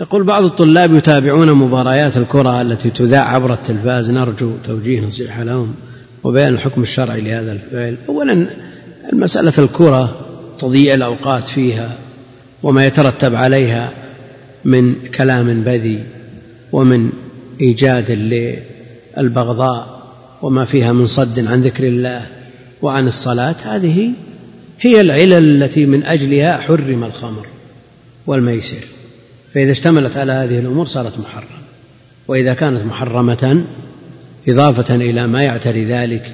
يقول بعض الطلاب يتابعون مباريات الكرة التي تذاع عبر التلفاز. نرجو توجيه نصيحة لهم وبيان الحكم الشرعي لهذا الفعل. أولا المسألة الكرة تضييع الأوقات فيها وما يترتب عليها من كلام بذي ومن إيجاد للبغضاء وما فيها من صد عن ذكر الله وعن الصلاة. هذه هي العلل التي من أجلها حرم الخمر والميسر. فإذا اشتملت على هذه الأمور صارت محرمة. وإذا كانت محرمة إضافة إلى ما يعتري ذلك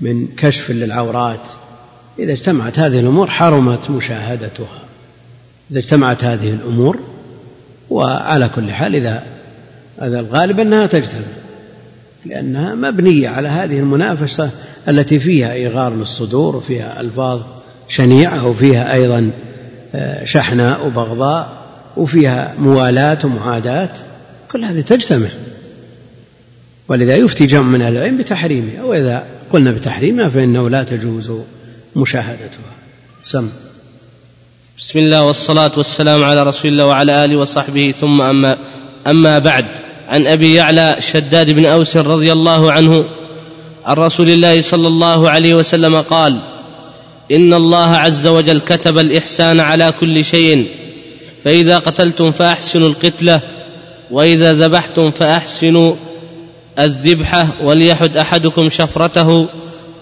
من كشف للعورات إذا اجتمعت هذه الأمور حرمت مشاهدتها. إذا اجتمعت هذه الأمور وعلى كل حال إذا هذا الغالب أنها تجتمع لأنها مبنية على هذه المنافسة التي فيها إيغار للصدور وفيها ألفاظ شنيعة وفيها أيضا آه، شحناء وبغضاء. وفيها موالاة ومعاداة كل هذه تجتمع. ولذا يفتي جمع من أهل العلم بتحريمها. وإذا قلنا بتحريمها فإنه لا تجوز مشاهدتها. سم. بسم الله والصلاة والسلام على رسول الله وعلى آله وصحبه. ثم أما أما بعد عن أبي يعلى شداد بن أوس رضي الله عنه عن رسول الله صلى الله عليه وسلم قال إن الله عز وجل كتب الإحسان على كل شيء فإذا قتلتم فأحسنوا القتلة وإذا ذبحتم فأحسنوا الذبحة وليحد أحدكم شفرته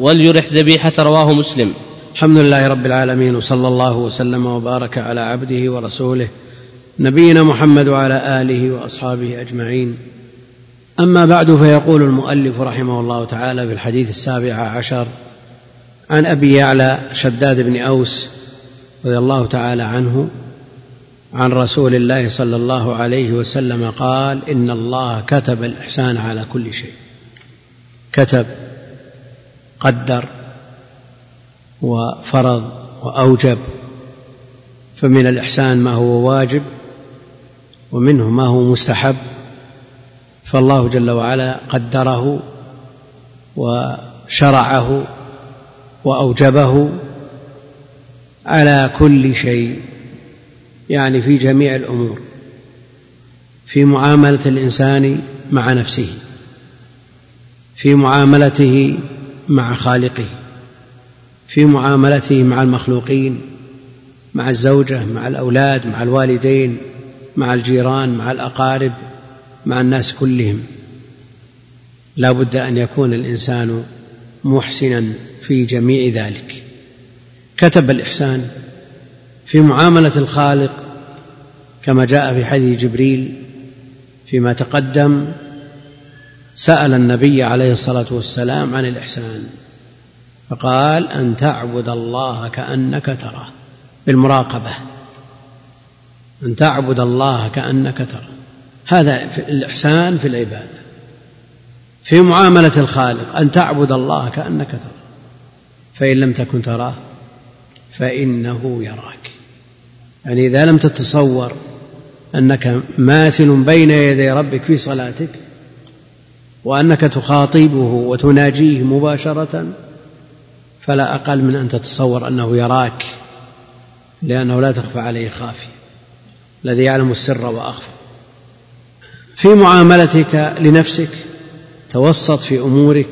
وليرح ذبيحة رواه مسلم. الحمد لله رب العالمين وصلى الله وسلم وبارك على عبده ورسوله نبينا محمد وعلى آله وأصحابه أجمعين. أما بعد فيقول المؤلف رحمه الله تعالى في الحديث السابع عشر عن أبي يعلى شداد بن أوس رضي الله تعالى عنه عن رسول الله صلى الله عليه وسلم قال إن الله كتب الإحسان على كل شيء. كتب قدر وفرض وأوجب فمن الإحسان ما هو واجب ومنه ما هو مستحب. فالله جل وعلا قدره وشرعه وأوجبه على كل شيء. يعني في جميع الأمور في معاملة الإنسان مع نفسه في معاملته مع خالقه في معاملته مع المخلوقين مع الزوجة مع الأولاد مع الوالدين مع الجيران مع الأقارب مع الناس كلهم. لا بد أن يكون الإنسان محسنا في جميع ذلك. كتب الإحسان في معاملة الخالق كما جاء في حديث جبريل فيما تقدم سأل النبي عليه الصلاة والسلام عن الإحسان فقال أن تعبد الله كأنك تراه. بالمراقبة. أن تعبد الله كأنك تراه. هذا في الإحسان في العبادة. في معاملة الخالق أن تعبد الله كأنك تراه. فإن لم تكن تراه فإنه يراك. يعني إذا لم تتصور أنك ماثل بين يدي ربك في صلاتك وأنك تخاطبه وتناجيه مباشرة فلا أقل من أن تتصور أنه يراك لأنه لا تخفى عليه خافية الذي يعلم السر وأخفى. في معاملتك لنفسك توسط في أمورك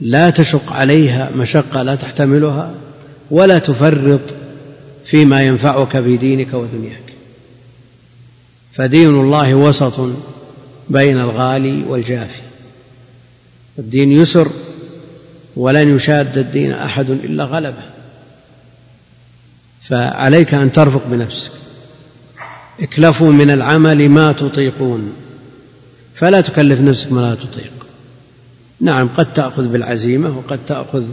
لا تشق عليها مشقة لا تحتملها ولا تفرط فيما ينفعك في دينك ودنياك. فدين الله وسط بين الغالي والجافي. الدين يسر ولن يشاد الدين أحد إلا غلبه. فعليك أن ترفق بنفسك. اكلفوا من العمل ما تطيقون. فلا تكلف نفسك ما لا تطيق. نعم قد تأخذ بالعزيمة وقد تأخذ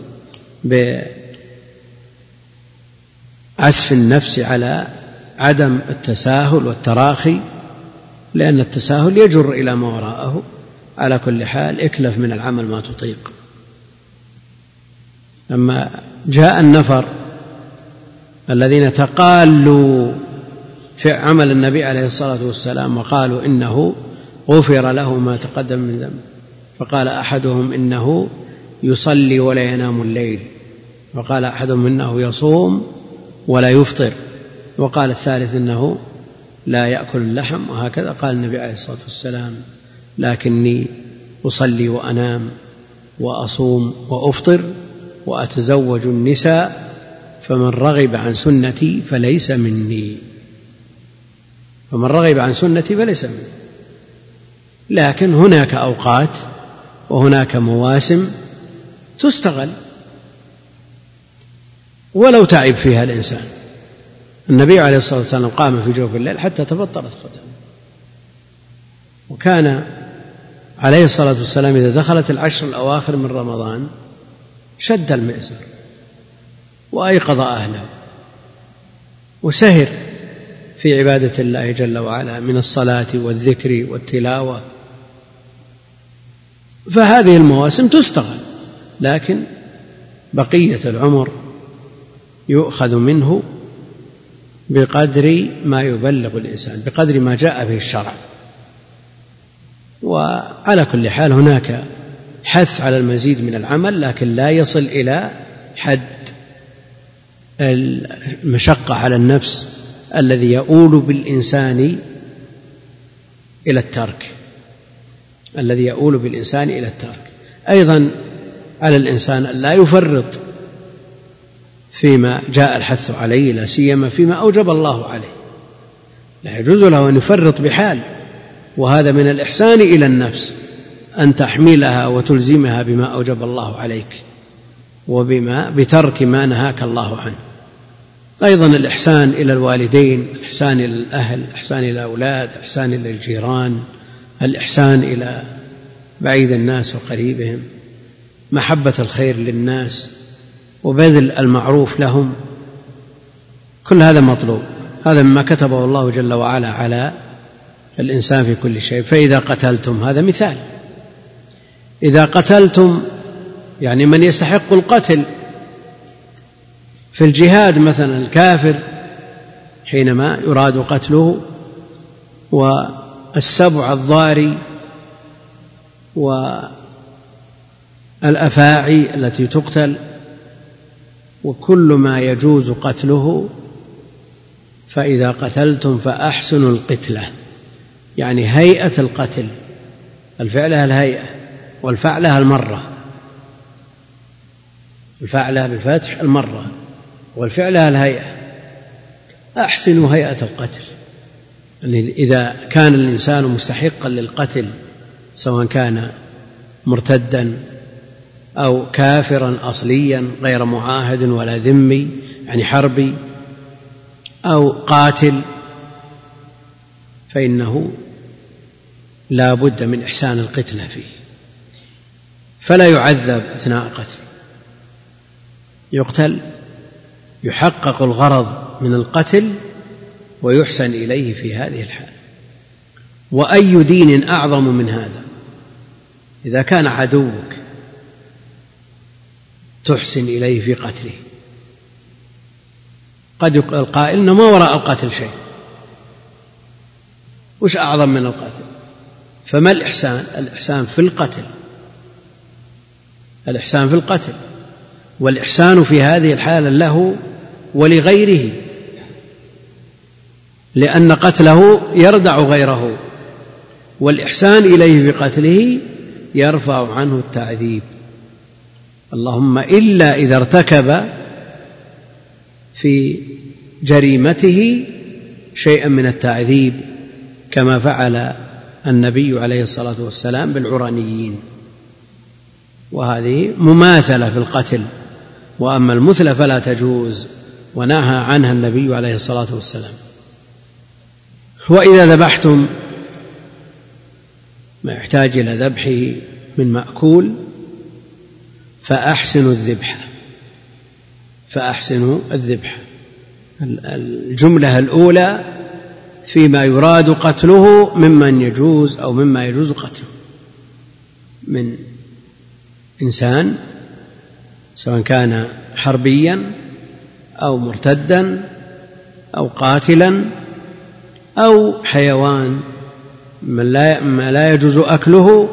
بعسف النفس على عدم التساهل والتراخي. لأن التساهل يجر إلى ما وراءه. على كل حال اكلف من العمل ما تطيق. لما جاء النفر الذين تقالوا في عمل النبي عليه الصلاة والسلام وقالوا إنه غفر له ما تقدم من ذنبه فقال أحدهم إنه يصلي ولا ينام الليل وقال أحدهم إنه يصوم ولا يفطر وقال الثالث إنه لا يأكل اللحم وهكذا. قال النبي عليه الصلاة والسلام لكني أصلي وأنام وأصوم وأفطر وأتزوج النساء فمن رغب عن سنتي فليس مني. فمن رغب عن سنتي فليس مني. لكن هناك أوقات وهناك مواسم تستغل ولو تعب فيها الإنسان. النبي عليه الصلاة والسلام قام في جوف الليل حتى تفطرت قدمه. وكان عليه الصلاة والسلام إذا دخلت العشر الأواخر من رمضان شد المئزر وأيقظ أهله وسهر في عبادة الله جل وعلا من الصلاة والذكر والتلاوة. فهذه المواسم تستغل لكن بقية العمر يؤخذ منه بقدر ما يبلغ الإنسان بقدر ما جاء به الشرع. وعلى كل حال هناك حث على المزيد من العمل لكن لا يصل إلى حد المشقة على النفس الذي يؤول بالإنسان إلى الترك. الذي يؤول بالإنسان إلى الترك. أيضا على الإنسان لا يفرط فيما جاء الحث عليه لا سيما فيما أوجب الله عليه. لا يجوز له أن يفرط بحال وهذا من الإحسان إلى النفس أن تحملها وتلزمها بما أوجب الله عليك وبما بترك ما نهاك الله عنه. أيضا الإحسان إلى الوالدين الإحسان إلى الأهل الإحسان إلى الأولاد الإحسان إلى الجيران الإحسان إلى بعيد الناس وقريبهم محبة الخير للناس وبذل المعروف لهم. كل هذا مطلوب. هذا مما كتبه الله جل وعلا على الإنسان في كل شيء. فإذا قتلتم هذا مثال. إذا قتلتم يعني من يستحق القتل في الجهاد مثلا الكافر حينما يراد قتله والسبع الضاري والأفاعي التي تقتل وكل ما يجوز قتله فإذا قتلتم فأحسنوا القتلة. يعني هيئة القتل الفعلة الهيئة والفعلة المرة. الفعلة بالفتح المرة والفعلة الهيئة. أحسنوا هيئة القتل. يعني إذا كان الإنسان مستحقا للقتل سواء كان مرتدا أو كافرا أصليا غير معاهد ولا ذمي يعني حربي أو قاتل فإنه لا بد من إحسان القتلة فيه. فلا يعذب أثناء قتله يقتل يحقق الغرض من القتل ويحسن إليه في هذه الحال. وأي دين أعظم من هذا؟ إذا كان عدوك تحسن إليه في قتله. قد يقال قائل إن ما وراء القتل شيء. وش أعظم من القتل؟ فما الإحسان؟ الإحسان في القتل. الإحسان في القتل. والإحسان في هذه الحالة له ولغيره. لأن قتله يردع غيره. والإحسان إليه بقتله يرفع عنه التعذيب. اللهم إلا إذا ارتكب في جريمته شيئا من التعذيب كما فعل النبي عليه الصلاة والسلام بالعرانيين. وهذه مماثلة في القتل. وأما المثلة فلا تجوز ونهى عنها النبي عليه الصلاة والسلام. وإذا ذبحتم ما يحتاج إلى ذبحه من مأكول فأحسنوا الذبح. فأحسنوا الذبح. الجملة الأولى فيما يراد قتله ممن يجوز أو مما يجوز قتله. من إنسان سواء كان حربيا أو مرتدا أو قاتلا أو حيوان ما لا يجوز أكله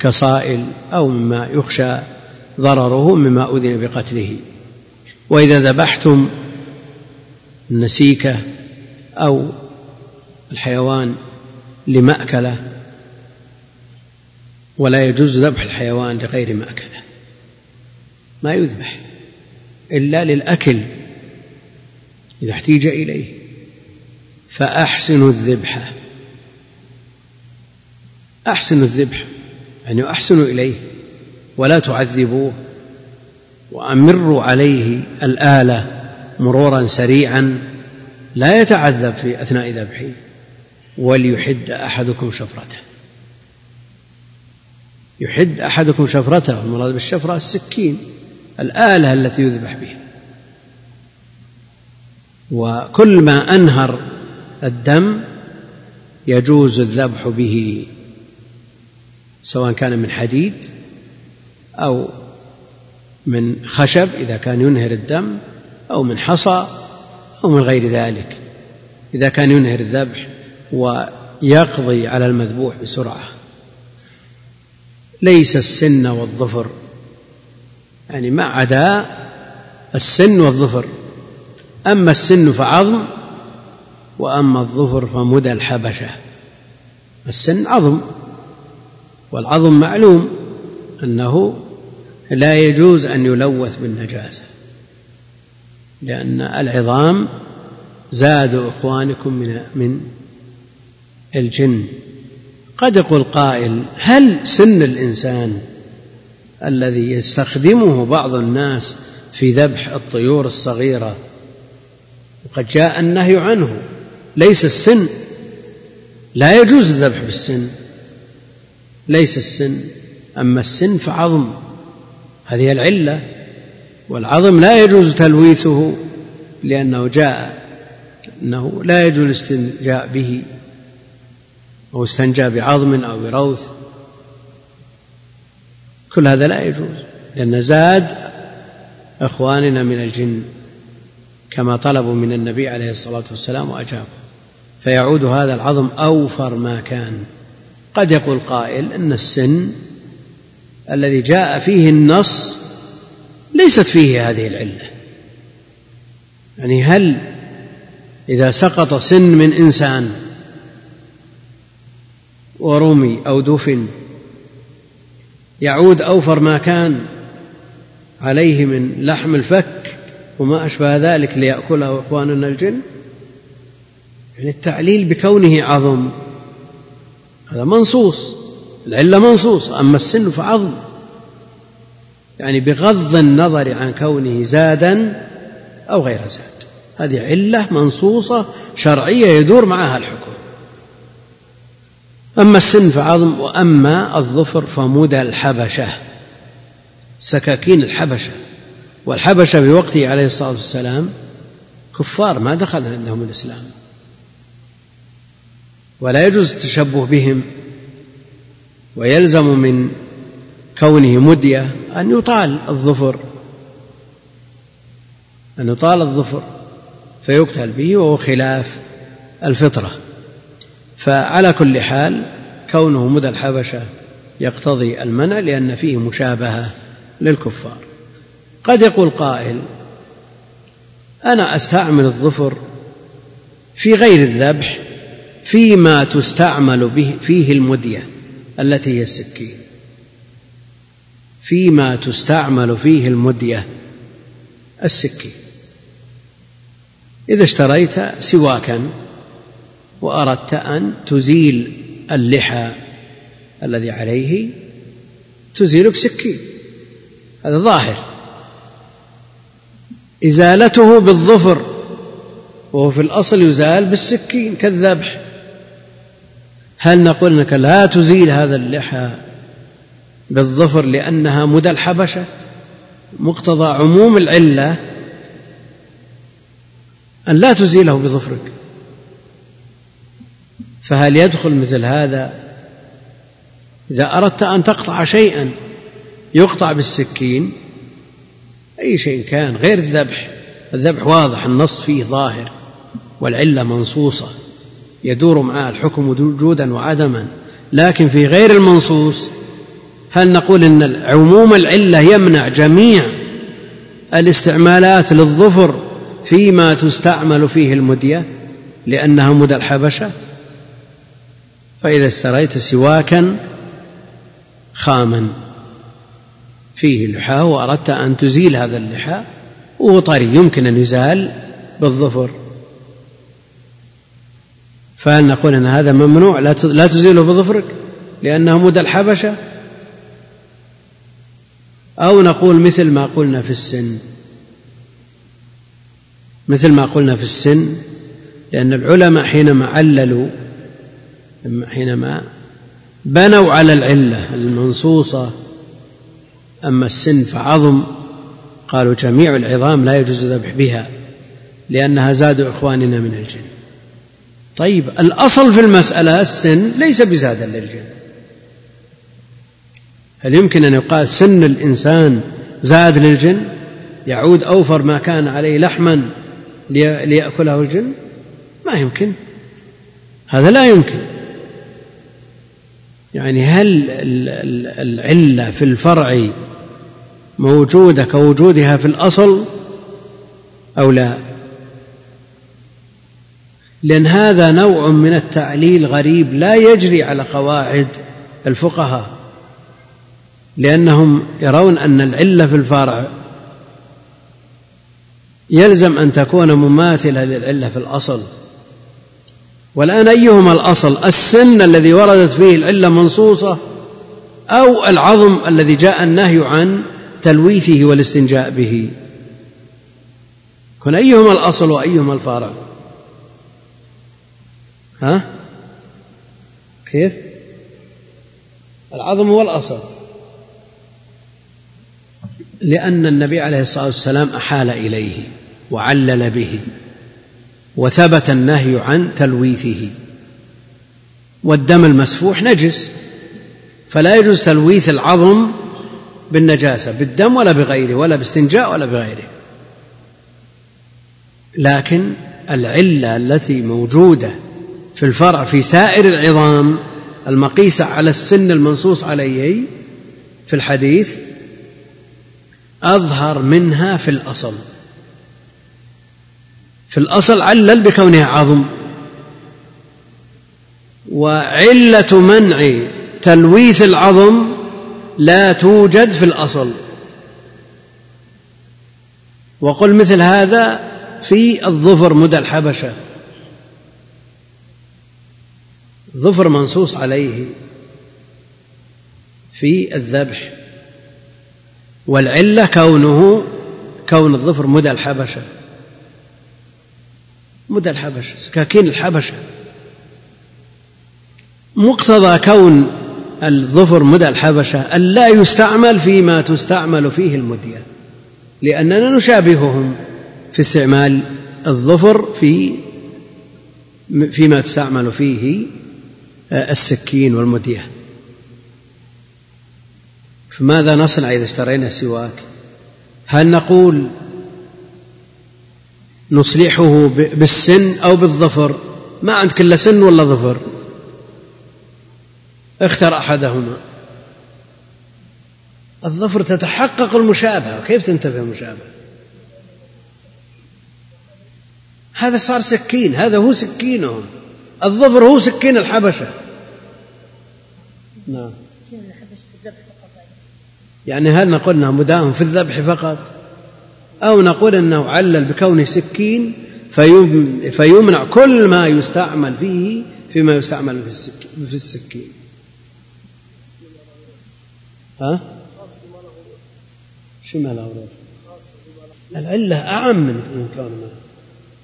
كصائل أو مما يخشى ضرره مما أذن بقتله. وإذا ذبحتم النسيكة أو الحيوان لمأكلة ولا يجوز ذبح الحيوان لغير مأكلة. ما يذبح إلا للأكل إذا احتيج إليه. فأحسنوا الذبح. أحسنوا الذبح يعني أحسنوا إليه. ولا تعذبوه وأمروا عليه الآلة مرورا سريعا لا يتعذب في أثناء ذبحه وليحد أحدكم شفرته. يحد أحدكم شفرته المراد بالشفرة السكين الآلة التي يذبح بها. وكل ما أنهر الدم يجوز الذبح به سواء كان من حديد أو من خشب إذا كان ينهر الدم أو من حصى أو من غير ذلك. إذا كان ينهر الذبح ويقضي على المذبوح بسرعة. ليس السن والظفر يعني ما عدا السن والظفر. أما السن فعظم وأما الظفر فمدى الحبشة. السن عظم والعظم معلوم. أنه لا يجوز أن يلوث بالنجاسة لأن العظام زاد إخوانكم من من الجن. قد يقول قائل هل سن الإنسان الذي يستخدمه بعض الناس في ذبح الطيور الصغيرة؟ وقد جاء النهي عنه ليس السن. لا يجوز الذبح بالسن ليس السن. أما السن فعظم. هذه العلة والعظم لا يجوز تلويثه لأنه جاء أنه لا يجوز الاستنجاء به أو استنجى بعظم أو بروث. كل هذا لا يجوز لأن زاد إخواننا من الجن كما طلبوا من النبي عليه الصلاة والسلام وأجابوا. فيعود هذا العظم أوفر ما كان. قد يقول قائل أن السن الذي جاء فيه النص ليست فيه هذه العلة. يعني هل إذا سقط سن من إنسان ورمي أو دفن يعود أوفر ما كان عليه من لحم الفك وما أشبه ذلك ليأكله إخواننا الجن؟ يعني التعليل بكونه عظم هذا منصوص. العلة منصوص أما السن فعظم. يعني بغض النظر عن كونه زادا أو غير زاد. هذه علة منصوصة شرعية يدور معها الحكم. أما السن فعظم وأما الظفر فمدى الحبشة سكاكين الحبشة. والحبشة في وقته عليه الصلاة والسلام كفار ما دخل عندهم الإسلام. ولا يجوز التشبه بهم. ويلزم من كونه مدية أن يطال الظفر أن يطال الظفر فيقتل به وهو خلاف الفطرة. فعلى كل حال كونه مدى الحبشة يقتضي المنع لأن فيه مشابهة للكفار. قد يقول قائل أنا أستعمل الظفر في غير الذبح فيما تستعمل به فيه المدية. التي هي السكين. فيما تستعمل فيه المدية السكين. إذا اشتريت سواكا وأردت أن تزيل اللحى الذي عليه تزيل بسكين هذا ظاهر. إزالته بالظفر وهو في الأصل يزال بالسكين كالذبح. هل نقول إنك لا تزيل هذا اللحى بالظفر لأنها مدى الحبشة؟ مقتضى عموم العلة أن لا تزيله بظفرك. فهل يدخل مثل هذا إذا أردت أن تقطع شيئا يقطع بالسكين؟ أي شيء كان غير الذبح. الذبح واضح النص فيه ظاهر والعلة منصوصة. يدور معها الحكم وجودا وعدما. لكن في غير المنصوص هل نقول إن عموم العلة يمنع جميع الاستعمالات للظفر فيما تستعمل فيه المدية لأنها مدى الحبشة؟ فإذا اشتريت سواكا خاما. فيه لحاة وأردت أن تزيل هذا اللحاء. وهو طري يمكن أن يزال بالظفر. فهل نقول أن هذا ممنوع؟ لا تزيله بظفرك لأنه مدى الحبشة. أو نقول مثل ما قلنا في السن. مثل ما قلنا في السن لأن العلماء حينما عللوا حينما بنوا على العلة المنصوصة أما السن فعظم قالوا جميع العظام لا يجوز الذبح بها لأنها زاد إخواننا من الجن. طيب الأصل في المسألة السن ليس بزادا للجن. هل يمكن أن يقال سن الإنسان زاد للجن؟ يعود أوفر ما كان عليه لحما ليأكله الجن؟ ما يمكن. هذا لا يمكن. يعني هل العلة في الفرع موجودة كوجودها في الأصل أو لا؟ لأن هذا نوع من التعليل غريب لا يجري على قواعد الفقهاء لأنهم يرون أن العلة في الفرع يلزم أن تكون مماثلة للعلة في الأصل. والآن أيهما الأصل؟ السن الذي وردت فيه العلة منصوصة أو العظم الذي جاء النهي عن تلويثه والاستنجاء به؟ كن أيهما الأصل وأيهما الفارع ها؟ كيف؟ العظم هو الأصل لأن النبي عليه الصلاة والسلام أحال إليه وعلل به وثبت النهي عن تلويثه. والدم المسفوح نجس فلا يجوز تلويث العظم بالنجاسة بالدم ولا بغيره ولا باستنجاء ولا بغيره. لكن العلة التي موجودة في الفرع في سائر العظام المقيسة على السن المنصوص عليه في الحديث أظهر منها في الأصل. في الأصل علل بكونها عظم. وعلة منع تلويث العظم لا توجد في الأصل. وقل مثل هذا في الظفر مدى الحبشة. ظفر منصوص عليه في الذبح. والعلة كونه كون الظفر مدى الحبشة. مدى الحبشة سكاكين الحبشة. مقتضى كون الظفر مدى الحبشة أن لا يستعمل فيما تستعمل فيه المدية لأننا نشابههم في استعمال الظفر في فيما تستعمل فيه السكين والمدية. فماذا نصنع إذا اشترينا سواك هل نقول نصلحه بالسن أو بالظفر؟ ما عندك إلا سن ولا ظفر. اختر أحدهما. الظفر تتحقق المشابهة. كيف تنتفي المشابهة؟ هذا صار سكين. هذا هو سكينهم. الظفر هو سكين الحبشة. نعم. يعني. هل نقول إنها مداهم في الذبح فقط؟ أو نقول إنه علل بكونه سكين فيمنع كل ما يستعمل فيه فيما يستعمل في السكين. ها؟ شو ما له العلة أعم من كونه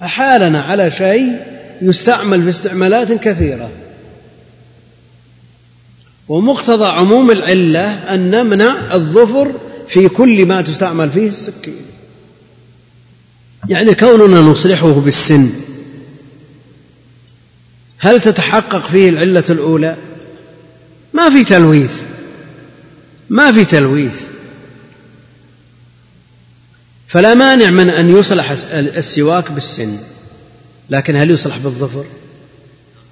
أحالنا على شيء يستعمل في استعمالات كثيرة. ومقتضى عموم العلة أن نمنع الظفر في كل ما تستعمل فيه السكين. يعني كوننا نصلحه بالسن هل تتحقق فيه العلة الأولى؟ ما في تلويث. ما في تلويث. فلا مانع من أن يصلح السواك بالسن. لكن هل يصلح بالظفر؟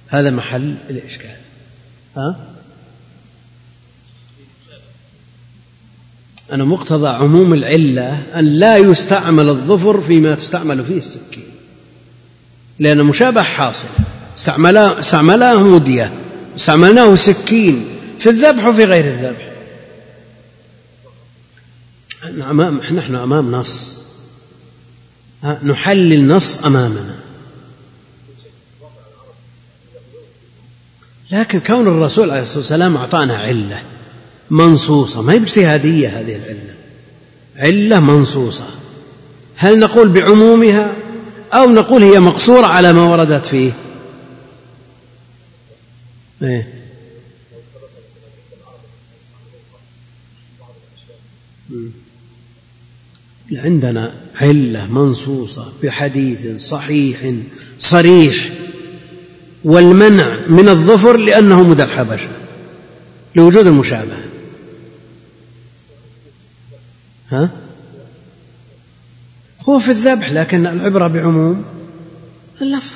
هذا محل الإشكال. ها؟ أنا مقتضى عموم العلة أن لا يستعمل الظفر فيما تستعمل فيه السكين. لأن مشابه حاصل. استعملاه مدية. استعملناه سكين. في الذبح وفي غير الذبح. أمام نحن أمام نص. نحلل نص أمامنا. لكن كون الرسول عليه الصلاة والسلام أعطانا علة منصوصة ما هي باجتهادية هذه العلة؟ علة منصوصة. هل نقول بعمومها أو نقول هي مقصورة على ما وردت فيه؟ إيه؟ عندنا علة منصوصة بحديث صحيح صريح. والمنع من الظفر لأنه مدى الحبشة لوجود المشابهة. ها؟ هو في الذبح لكن العبرة بعموم. اللفظ.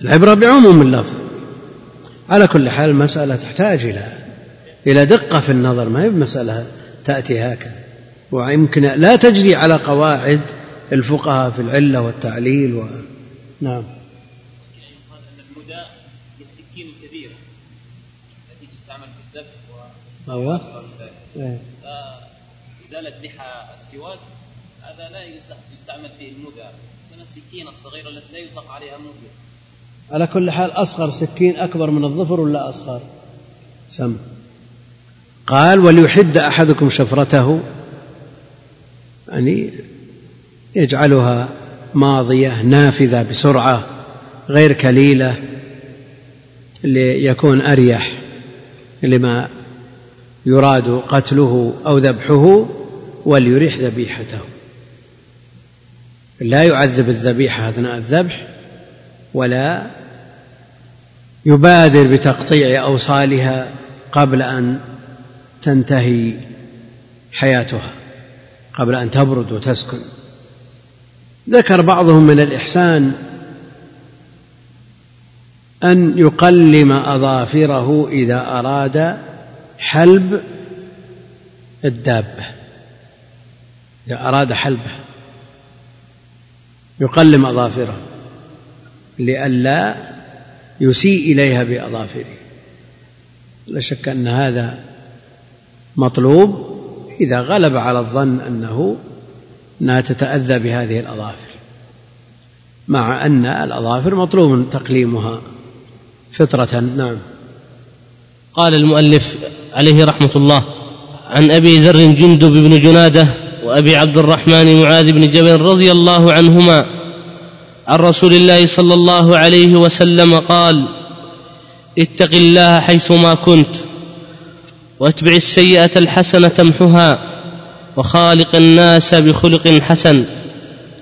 العبرة بعموم اللفظ. على كل حال المسألة تحتاج إلى إلى دقة في النظر. ما هي بمسألة تأتي هكذا. ويمكن لا تجري على قواعد الفقهاء في العلة والتعليل و... نعم السكين الكبيرة التي تستعمل في الذبح إيه. إزالة لحى السواك هذا لا يستعمل فيه المدى من السكين الصغيرة التي لا يطلق عليها مدى على كل حال أصغر سكين أكبر من الظفر ولا أصغر؟ سم. قال وليحد أحدكم شفرته. يعني يجعلها ماضية نافذة بسرعة غير كليلة ليكون أريح لما يراد قتله أو ذبحه وليريح ذبيحته. لا يعذب الذبيحة أثناء الذبح ولا يبادر بتقطيع أوصالها قبل أن تنتهي حياتها قبل أن تبرد وتسكن. ذكر بعضهم من الإحسان أن يقلم أظافره إذا أراد حلب الدابة. إذا أراد حلبه يقلم أظافره لئلا يسيء إليها بأظافره. لا شك أن هذا مطلوب إذا غلب على الظن أنه أنها تتأذى بهذه الأظافر مع أن الأظافر مطلوب تقليمها. فطرة نعم. قال المؤلف عليه رحمة الله. عن أبي ذر جندب بن جنادة وأبي عبد الرحمن معاذ بن جبل رضي الله عنهما عن رسول الله صلى الله عليه وسلم قال اتق الله حيثما كنت واتبع السيئة الحسنة تمحها وخالق الناس بخلق حسن.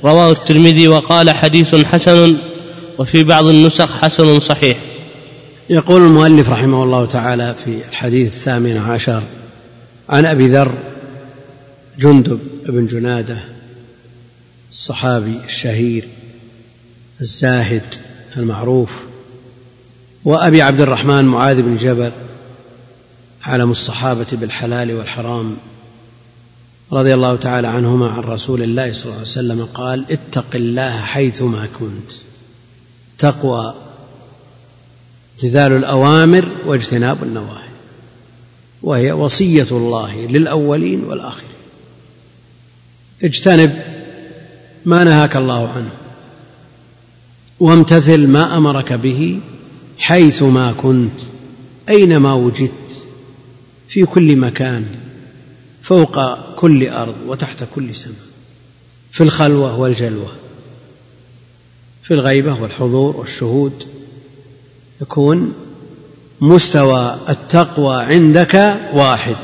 رواه الترمذي وقال حديث حسن وفي بعض النسخ حسن صحيح. يقول المؤلف رحمه الله تعالى في الحديث الثامن عشر عن أبي ذر جندب بن جنادة الصحابي الشهير الزاهد المعروف وأبي عبد الرحمن معاذ بن جبل علم الصحابة بالحلال والحرام رضي الله تعالى عنهما عن رسول الله صلى الله عليه وسلم قال اتق الله حيثما كنت تقوى امتثال الأوامر واجتناب النواهي وهي وصية الله للأولين والآخرين. اجتنب ما نهاك الله عنه وامتثل ما أمرك به حيثما كنت أينما وجدت في كل مكان فوق كل أرض وتحت كل سماء في الخلوة والجلوة في الغيبة والحضور والشهود. يكون مستوى التقوى عندك واحد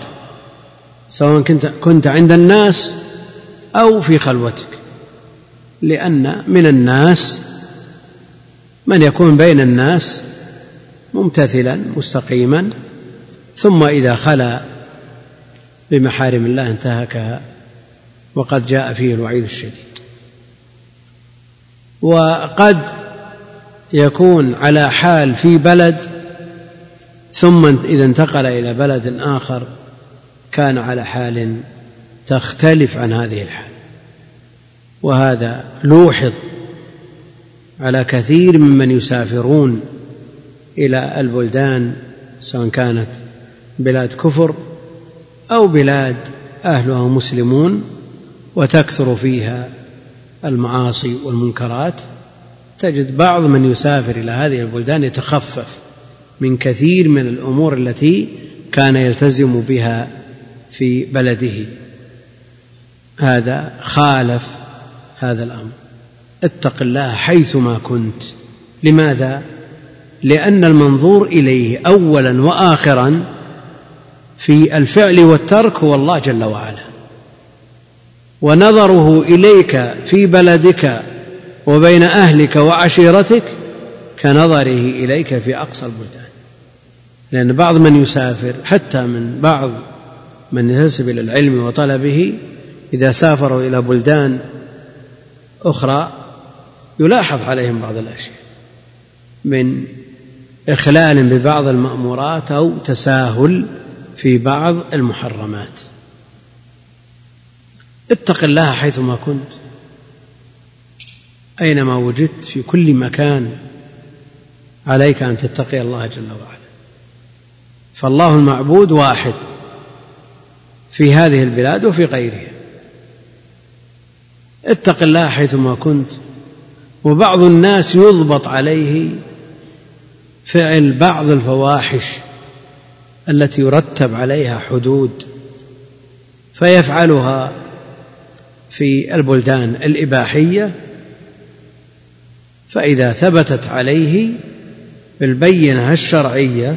سواء كنت كنت عند الناس أو في خلوتك. لأن من الناس من يكون بين الناس ممتثلا مستقيما ثم إذا خلا بمحارم الله انتهكها وقد جاء فيه الوعيد الشديد. وقد يكون على حال في بلد ثم إذا انتقل إلى بلد آخر كان على حال تختلف عن هذه الحال. وهذا لوحظ على كثير ممن يسافرون إلى البلدان سواء كانت بلاد كفر أو بلاد أهلها مسلمون وتكثر فيها المعاصي والمنكرات. تجد بعض من يسافر إلى هذه البلدان يتخفف من كثير من الأمور التي كان يلتزم بها في بلده. هذا خالف هذا الأمر. اتق الله حيثما كنت. لماذا؟ لأن المنظور إليه اولا واخرا في الفعل والترك هو الله جل وعلا. ونظره إليك في بلدك وبين أهلك وعشيرتك كنظره إليك في أقصى البلدان. لأن بعض من يسافر حتى من بعض من ينتسب إلى العلم وطلبه إذا سافروا إلى بلدان أخرى يلاحظ عليهم بعض الأشياء من إخلال ببعض المأمورات أو تساهل في بعض المحرمات. اتق الله حيثما كنت. أينما وجدت في كل مكان عليك أن تتقي الله جل وعلا. فالله المعبود واحد في هذه البلاد وفي غيرها. اتق الله حيثما كنت. وبعض الناس يضبط عليه فعل بعض الفواحش التي يرتب عليها حدود فيفعلها في البلدان الإباحية فإذا ثبتت عليه بالبينة الشرعية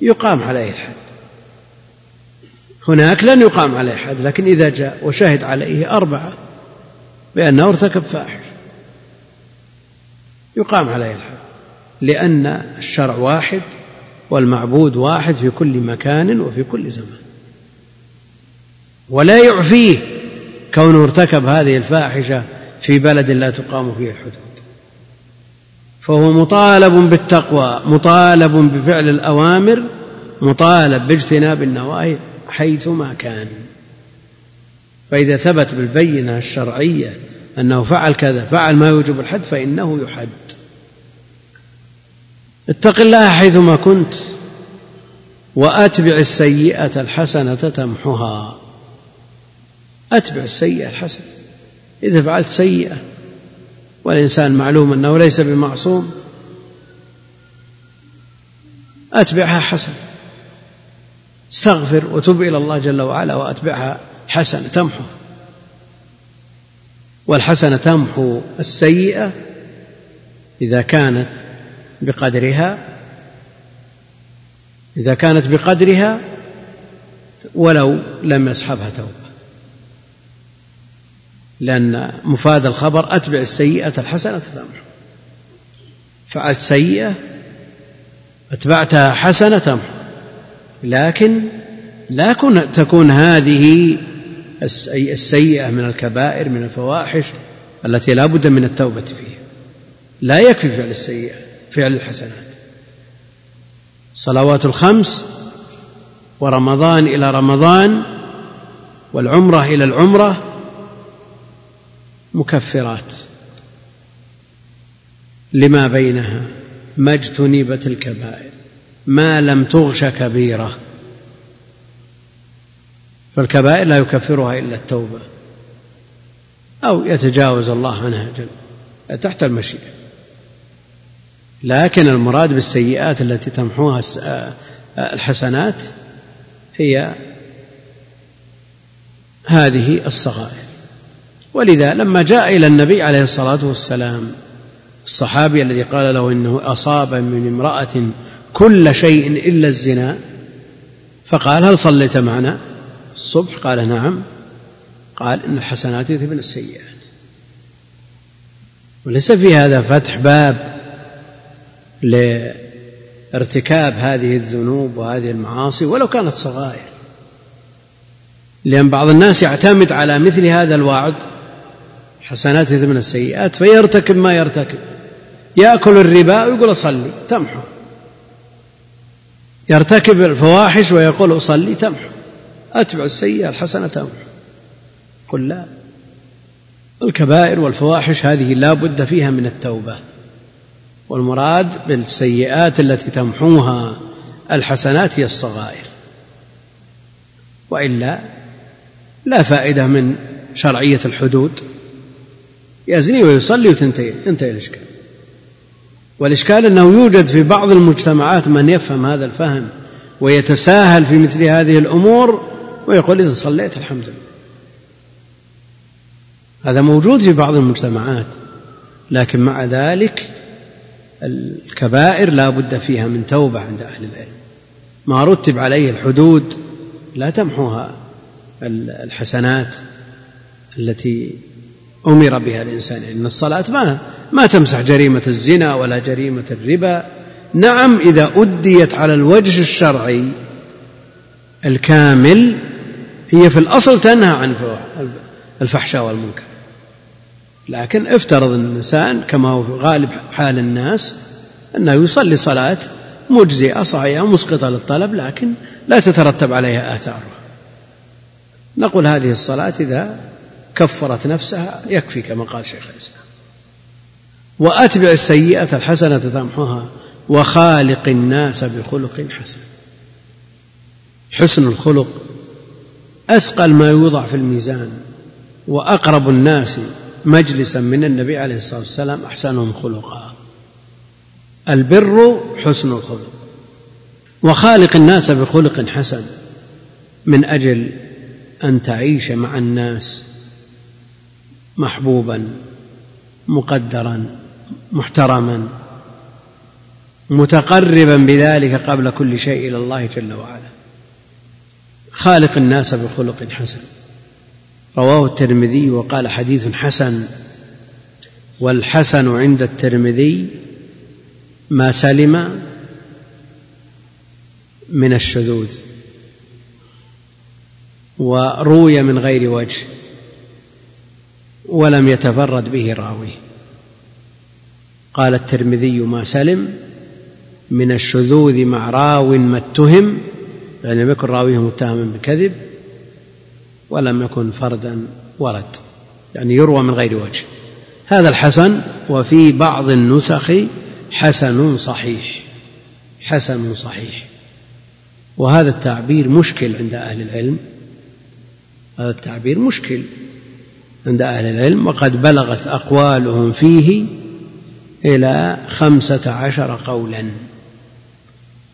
يقام عليه الحد. هناك لن يقام عليه حد لكن إذا جاء وشهد عليه أربعة بأنه ارتكب فاحش يقام عليه الحد لأن الشرع واحد والمعبود واحد في كل مكان وفي كل زمان. ولا يعفيه كونه ارتكب هذه الفاحشة في بلد لا تقام فيه الحدود. فهو مطالب بالتقوى مطالب بفعل الأوامر مطالب باجتناب النواهي حيثما كان. فإذا ثبت بالبينة الشرعية أنه فعل كذا فعل ما يوجب الحد فإنه يحد. اتق الله حيثما كنت وأتبع السيئة الحسنة تمحها. أتبع السيئة الحسنة. إذا فعلت سيئة والإنسان معلوم أنه ليس بمعصوم أتبعها حسنه استغفر وتب إلى الله جل وعلا وأتبعها حسنه تمحو. والحسنة تمحو السيئة إذا كانت بقدرها إذا كانت بقدرها ولو لم يصحبها توبة. لأن مفاد الخبر أتبع السيئة الحسنة تمحو فعلت سيئة أتبعتها حسنة تمحو لكن لا تكون هذه السيئة من الكبائر من الفواحش التي لا بد من التوبة فيها. لا يكفي فعل السيئة فعل الحسنات. الصلوات الخمس ورمضان إلى رمضان والعمرة إلى العمرة مكفرات لما بينها ما اجتنبت الكبائر ما لم تغش كبيرة. فالكبائر لا يكفرها إلا التوبة. أو يتجاوز الله عنها جل تحت المشيئة. لكن المراد بالسيئات التي تمحوها آه، الحسنات هي هذه الصغائر. ولذا لما جاء إلى النبي عليه الصلاة والسلام الصحابي الذي قال له إنه أصاب من امرأة كل شيء إلا الزنا فقال هل صليت معنا؟ الصبح قال نعم قال إن الحسنات يذهبن السيئات. وليس في هذا فتح باب لارتكاب هذه الذنوب وهذه المعاصي ولو كانت صغائر. لأن بعض الناس يعتمد على مثل هذا الوعد حسنات من السيئات فيرتكب ما يرتكب. يأكل الربا ويقول أصلي تمحو. يرتكب الفواحش ويقول أصلي تمحو. أتبع السيئة الحسنة تمحو. قل لا. الكبائر والفواحش هذه لا بد فيها من التوبة. والمراد بالسيئات التي تمحوها الحسنات هي الصغائر. وإلا لا فائدة من شرعية الحدود. يزني ويصلي وتنتهي انتهي الإشكال. والإشكال أنه يوجد في بعض المجتمعات من يفهم هذا الفهم ويتساهل في مثل هذه الأمور ويقول إذا صليت الحمد لله. هذا موجود في بعض المجتمعات لكن مع ذلك الكبائر لا بد فيها من توبة عند أهل العلم. ما رتب عليه الحدود لا تمحوها الحسنات التي أمر بها الإنسان إن الصلاة ما ما تمسح جريمة الزنا ولا جريمة الربا. نعم إذا أديت على الوجه الشرعي الكامل هي في الأصل تنهى عن الفحشاء والمنكر. لكن افترض الإنسان كما هو في غالب حال الناس أنه يصلي صلاة مجزئة صحيحة مسقطة للطلب لكن لا تترتب عليها آثار نقول هذه الصلاة إذا كفرت نفسها يكفي كما قال شيخ الإسلام. وأتبع السيئة الحسنة تمحها وخالق الناس بخلق حسن. حسن الخلق أثقل ما يوضع في الميزان وأقرب الناس مجلسا من النبي عليه الصلاة والسلام أحسنهم خلقا. البر حسن الخلق وخالق الناس بخلق حسن من أجل أن تعيش مع الناس محبوبا مقدرا محترما متقربا بذلك قبل كل شيء إلى الله جل وعلا. خالق الناس بخلق حسن. رواه الترمذي وقال حديث حسن. والحسن عند الترمذي ما سلم من الشذوذ وروي من غير وجه. ولم يتفرد به راويه. قال الترمذي ما سلم من الشذوذ مع راو ما اتهم يعني لم يكن راويه متهما بالكذب ولم يكن فردا ورد. يعني يروى من غير وجه. هذا الحسن وفي بعض النسخ حسن صحيح حسن صحيح. وهذا التعبير مشكل عند أهل العلم. هذا التعبير مشكل. عند أهل العلم وقد بلغت أقوالهم فيه إلى خمسة عشر قولا.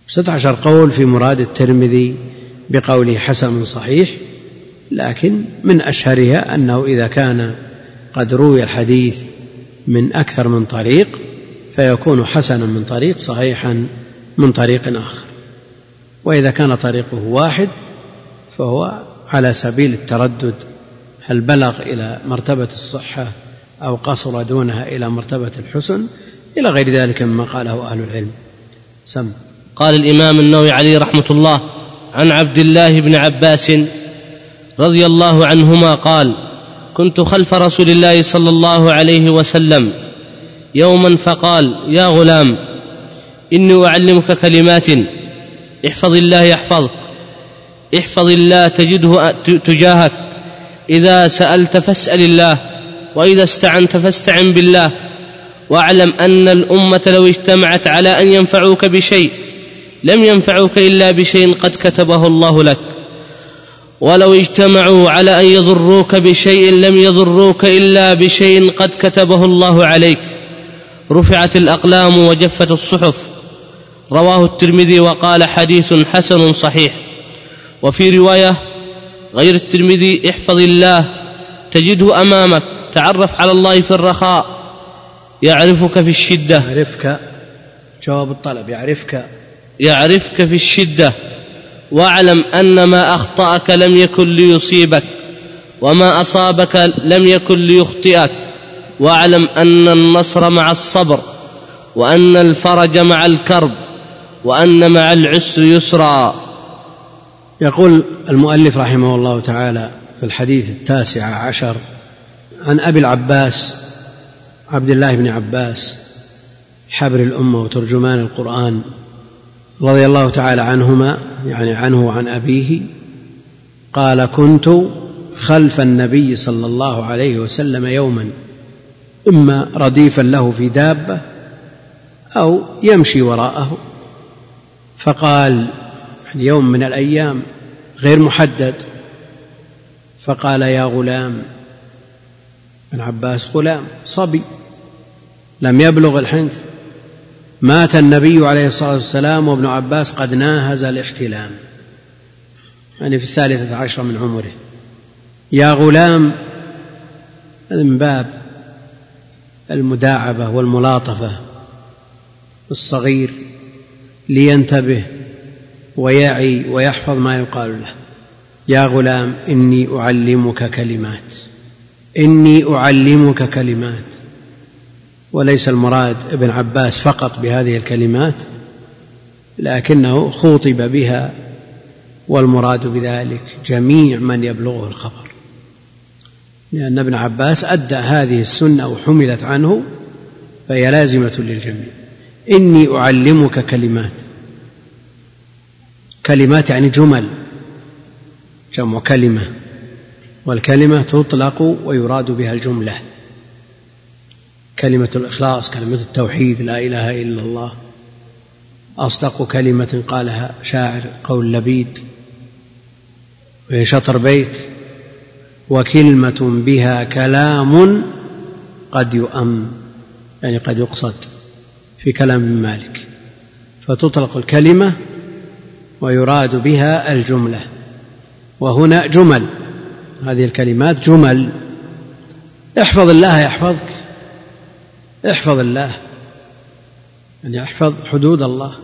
ستة عشر قول في مراد الترمذي بقوله حسن صحيح لكن من أشهرها أنه إذا كان قد روي الحديث من أكثر من طريق فيكون حسنا من طريق صحيحا من طريق آخر. وإذا كان طريقه واحد فهو على سبيل التردد هل بلغ إلى مرتبة الصحة أو قصر دونها إلى مرتبة الحسن؟ إلى غير ذلك مما قاله أهل العلم. سم. قال الإمام النووي عليه رحمة الله عن عبد الله بن عباس رضي الله عنهما قال كنت خلف رسول الله صلى الله عليه وسلم يوما فقال يا غلام إني أعلمك كلمات احفظ الله يحفظك احفظ الله تجده تجاهك إذا سألت فاسأل الله وإذا استعنت فاستعن بالله. واعلم أن الأمة لو اجتمعت على أن ينفعوك بشيء لم ينفعوك إلا بشيء قد كتبه الله لك. ولو اجتمعوا على أن يضروك بشيء لم يضروك إلا بشيء قد كتبه الله عليك. رفعت الأقلام وجفت الصحف. رواه الترمذي وقال حديث حسن صحيح. وفي رواية غير الترمذي احفظ الله تجده أمامك تعرف على الله في الرخاء يعرفك في الشدة. يعرفك جواب الطلب يعرفك. يعرفك في الشدة. واعلم أن ما أخطأك لم يكن ليصيبك وما أصابك لم يكن ليخطئك. واعلم أن النصر مع الصبر وأن الفرج مع الكرب وأن مع العسر يسرا. يقول المؤلف رحمه الله تعالى في الحديث التاسع عشر عن أبي العباس عبد الله بن عباس حبر الأمة وترجمان القرآن رضي الله تعالى عنهما يعني عنه وعن أبيه قال كنت خلف النبي صلى الله عليه وسلم يوما إما رديفا له في دابة أو يمشي وراءه. فقال يوم من الأيام غير محدد. فقال يا غلام ابن عباس غلام صبي. لم يبلغ الحنث. مات النبي عليه الصلاة والسلام وابن عباس قد ناهز الاحتلام. يعني في الثالثة عشرة من عمره. يا غلام من باب المداعبة والملاطفة الصغير لينتبه ويعي ويحفظ ما يقال له. يا غلام إني أعلمك كلمات. إني أعلمك كلمات. وليس المراد ابن عباس فقط بهذه الكلمات لكنه خوطب بها والمراد بذلك جميع من يبلغه الخبر. لأن ابن عباس أدى هذه السنة وحملت عنه فهي لازمة للجميع. إني أعلمك كلمات. كلمات يعني جمل جمع كلمة والكلمة تطلق ويراد بها الجملة. كلمة الإخلاص كلمة التوحيد لا إله إلا الله. أصدق كلمة قالها شاعر قول لبيد. وهي شطر بيت وكلمة بها كلام قد يؤم يعني قد يقصد في كلام مالك. فتطلق الكلمة ويراد بها الجملة. وهنا جمل. هذه الكلمات جمل. احفظ الله يحفظك. احفظ الله. يعني احفظ حدود الله.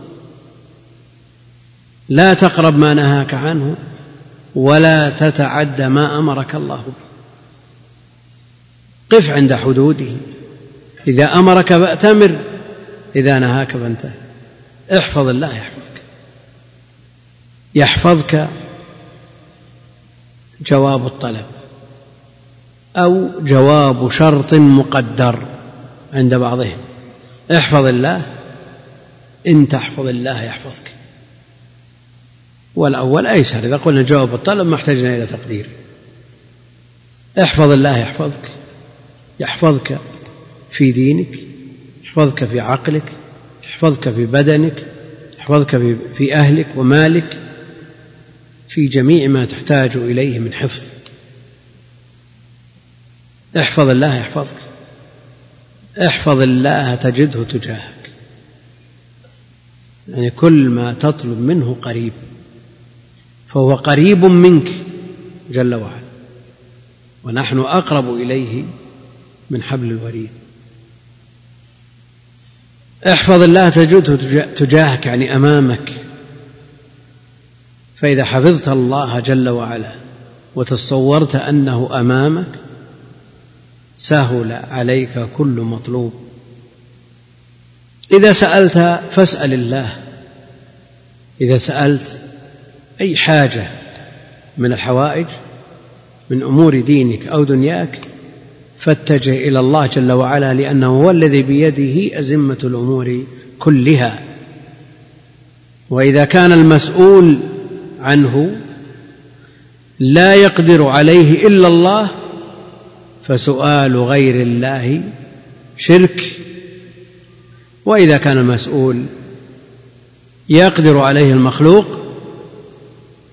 لا تقرب ما نهاك عنه ولا تتعد ما أمرك الله به. قف عند حدوده. إذا أمرك فأتمر. إذا نهاك فانتهي. احفظ الله يحفظك. يحفظك جواب الطلب أو جواب شرط مقدر عند بعضهم. احفظ الله إن تحفظ الله يحفظك. والأول أيسر إذا قلنا جواب الطلب ما احتجنا إلى تقدير. احفظ الله يحفظك يحفظك في دينك يحفظك في عقلك يحفظك في بدنك يحفظك في أهلك ومالك. في جميع ما تحتاج إليه من حفظ. احفظ الله يحفظك. احفظ الله تجده تجاهك. يعني كل ما تطلب منه قريب فهو قريب منك جل وعلا. ونحن أقرب إليه من حبل الوريد. احفظ الله تجده تجاهك يعني أمامك. فإذا حفظت الله جل وعلا وتصورت أنه أمامك سهل عليك كل مطلوب. إذا سألت فاسأل الله. إذا سألت أي حاجة من الحوائج من أمور دينك أو دنياك فاتجه إلى الله جل وعلا لأنه هو الذي بيده أزمة الأمور كلها. وإذا كان المسؤول عنه لا يقدر عليه إلا الله فسؤال غير الله شرك. وإذا كان المسؤول يقدر عليه المخلوق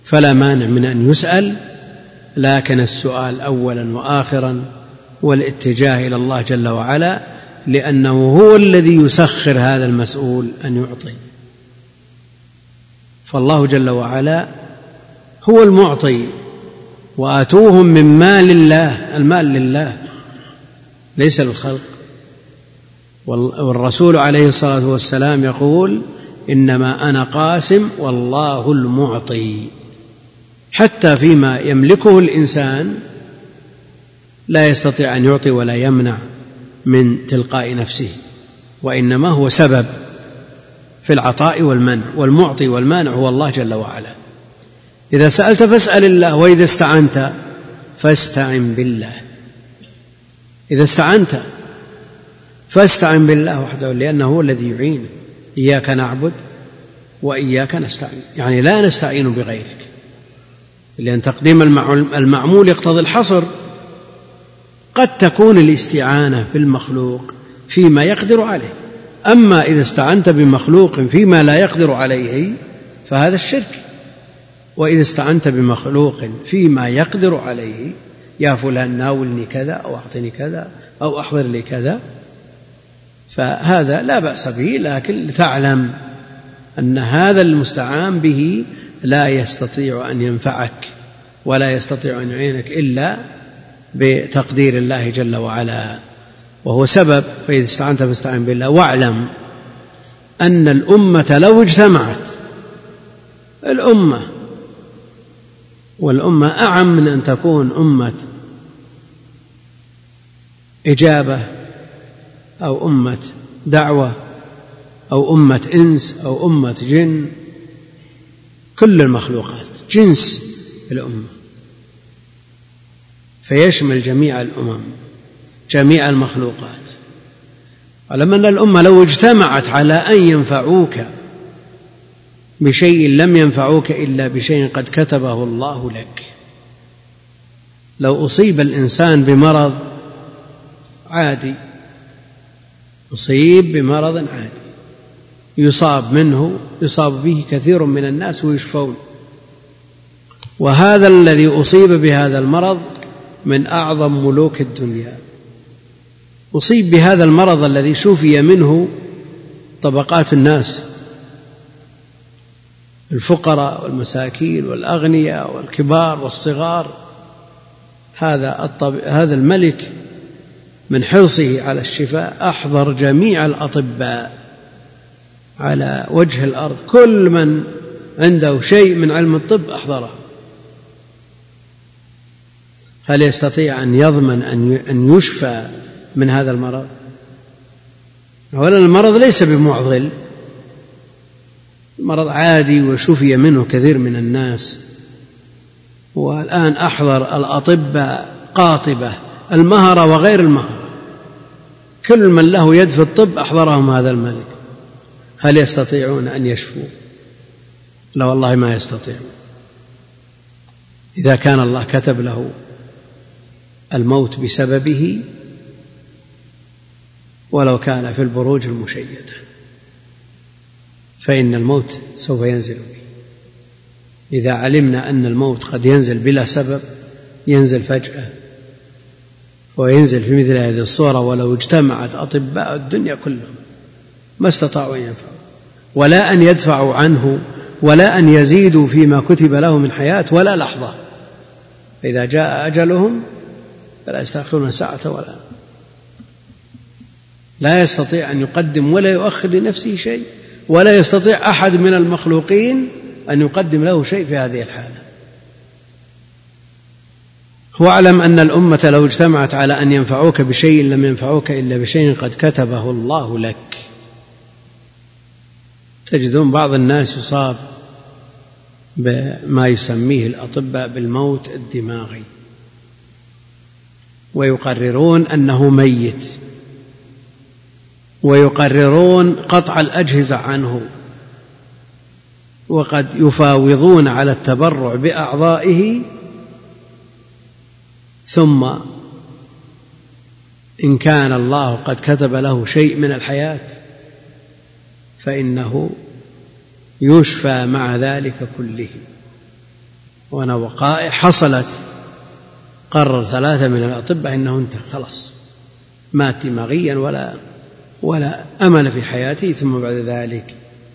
فلا مانع من أن يسأل لكن السؤال اولا واخرا والاتجاه إلى الله جل وعلا لأنه هو الذي يسخر هذا المسؤول أن يعطي. فالله جل وعلا هو المعطي وآتوهم من مال الله المال لله ليس للخلق. والرسول عليه الصلاة والسلام يقول إنما أنا قاسم والله المعطي. حتى فيما يملكه الإنسان لا يستطيع أن يعطي ولا يمنع من تلقاء نفسه وإنما هو سبب في العطاء والمنع. والمعطي والمانع هو الله جل وعلا. إذا سألت فاسأل الله وإذا استعنت فاستعن بالله. إذا استعنت فاستعن بالله وحده لأنه هو الذي يعين. إياك نعبد وإياك نستعين. يعني لا نستعين بغيرك. لأن تقديم المعمول يقتضي الحصر. قد تكون الاستعانة بالمخلوق فيما يقدر عليه. أما إذا استعنت بمخلوق فيما لا يقدر عليه فهذا الشرك. وإذا استعنت بمخلوق فيما يقدر عليه يا فلان ناولني كذا أو أعطني كذا أو أحضر لي كذا فهذا لا بأس به لكن لتعلم أن هذا المستعان به لا يستطيع أن ينفعك ولا يستطيع أن يعينك إلا بتقدير الله جل وعلا. وهو سبب فإذا استعنت فاستعن بالله. واعلم أن الأمة لو اجتمعت الأمة والأمة أعم من أن تكون أمة إجابة أو أمة دعوة أو أمة إنس أو أمة جن. كل المخلوقات جنس الأمة. فيشمل جميع الأمم جميع المخلوقات. علم أن الأمة لو اجتمعت على أن ينفعوك بشيء لم ينفعوك إلا بشيء قد كتبه الله لك. لو أصيب الإنسان بمرض عادي أصيب بمرض عادي. يصاب منه يصاب به كثير من الناس ويشفون. وهذا الذي أصيب بهذا المرض من أعظم ملوك الدنيا. أصيب بهذا المرض الذي شفي منه طبقات الناس. الفقراء والمساكين والأغنياء والكبار والصغار. هذا الطب... هذا الملك من حرصه على الشفاء أحضر جميع الأطباء على وجه الأرض. كل من عنده شيء من علم الطب أحضره. هل يستطيع أن يضمن أن يشفى من هذا المرض؟ أولا المرض ليس بمعضل. مرض عادي وشفي منه كثير من الناس. والآن أحضر الأطباء قاطبة المهرة وغير المهرة كل من له يد في الطب أحضرهم هذا الملك. هل يستطيعون أن يشفوا؟ لا والله ما يستطيعون. إذا كان الله كتب له الموت بسببه ولو كان في البروج المشيدة. فإن الموت سوف ينزل به إذا علمنا أن الموت قد ينزل بلا سبب ينزل فجأة. وينزل في مثل هذه الصورة ولو اجتمعت أطباء الدنيا كلهم. ما استطاعوا أن ينفعوا. ولا أن يدفعوا عنه ولا أن يزيدوا فيما كتب له من حياة ولا لحظة. فإذا جاء أجلهم فلا يستأخرون ساعة ولا. لا يستطيع أن يقدم ولا يؤخر لنفسه شيء. ولا يستطيع أحد من المخلوقين أن يقدم له شيء في هذه الحالة. واعلم أن الأمة لو اجتمعت على أن ينفعوك بشيء لم ينفعوك إلا بشيء قد كتبه الله لك. تجدون بعض الناس يصاب بما يسميه الأطباء بالموت الدماغي ويقررون أنه ميت. ويقررون قطع الأجهزة عنه وقد يفاوضون على التبرع بأعضائه ثم إن كان الله قد كتب له شيء من الحياة فإنه يشفى مع ذلك كله. وأنا وقائع حصلت قرر ثلاثة من الأطباء إنه انتهى خلاص مات دماغيا ولا ولا أمل في حياته ثم بعد ذلك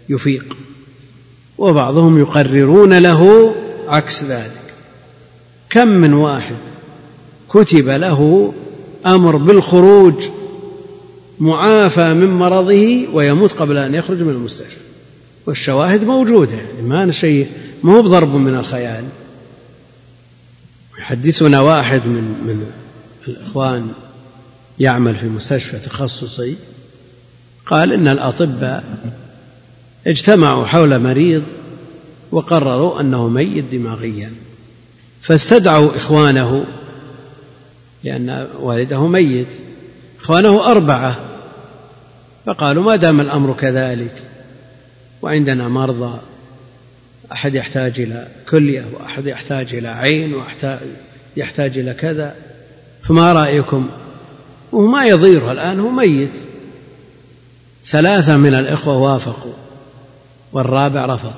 يفيق. وبعضهم يقررون له عكس ذلك. كم من واحد كتب له أمر بالخروج معافى من مرضه ويموت قبل أن يخرج من المستشفى. والشواهد موجودة يعني ما شيء ما هو بضرب من الخيال. يحدثنا واحد من من الإخوان يعمل في مستشفى تخصصي. قال إن الأطباء اجتمعوا حول مريض وقرروا أنه ميت دماغيا. فاستدعوا إخوانه لأن والده ميت. إخوانه أربعة. فقالوا ما دام الأمر كذلك وعندنا مرضى أحد يحتاج إلى كلية وأحد يحتاج إلى عين وأحد يحتاج إلى كذا. فما رأيكم؟ وما يضيره الآن هو ميت. ثلاثة من الإخوة وافقوا والرابع رفض.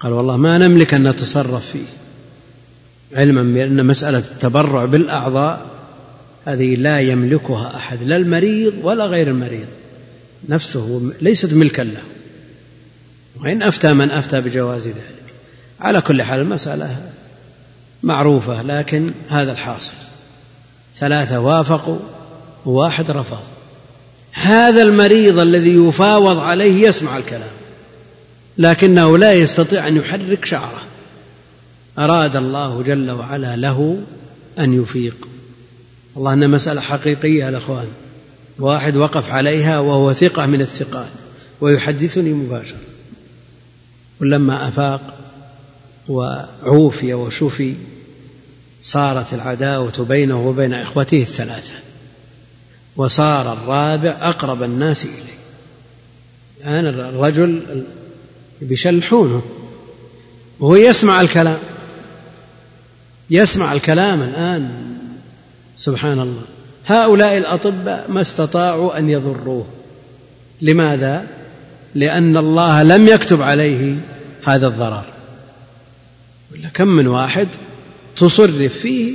قال والله ما نملك أن نتصرف فيه علما بأن مسألة التبرع بالأعضاء هذه لا يملكها أحد لا المريض ولا غير المريض. نفسه ليست ملكا له. وإن أفتى من أفتى بجواز ذلك. على كل حال المسألة معروفة لكن هذا الحاصل. ثلاثة وافقوا وواحد رفض. هذا المريض الذي يفاوض عليه يسمع الكلام لكنه لا يستطيع أن يحرك شعره. أراد الله جل وعلا له أن يفيق. والله أن مسألة حقيقية الأخوان واحد وقف عليها وهو ثقة من الثقات ويحدثني مباشرة ولما أفاق وعوفي وشفي صارت العداوة بينه وبين إخوته الثلاثة. وصار الرابع أقرب الناس إليه. الآن الرجل بيشلحونه. وهو يسمع الكلام. يسمع الكلام الآن. سبحان الله. هؤلاء الأطباء ما استطاعوا أن يضروه. لماذا؟ لأن الله لم يكتب عليه هذا الضرر. ولا كم من واحد تصرف فيه.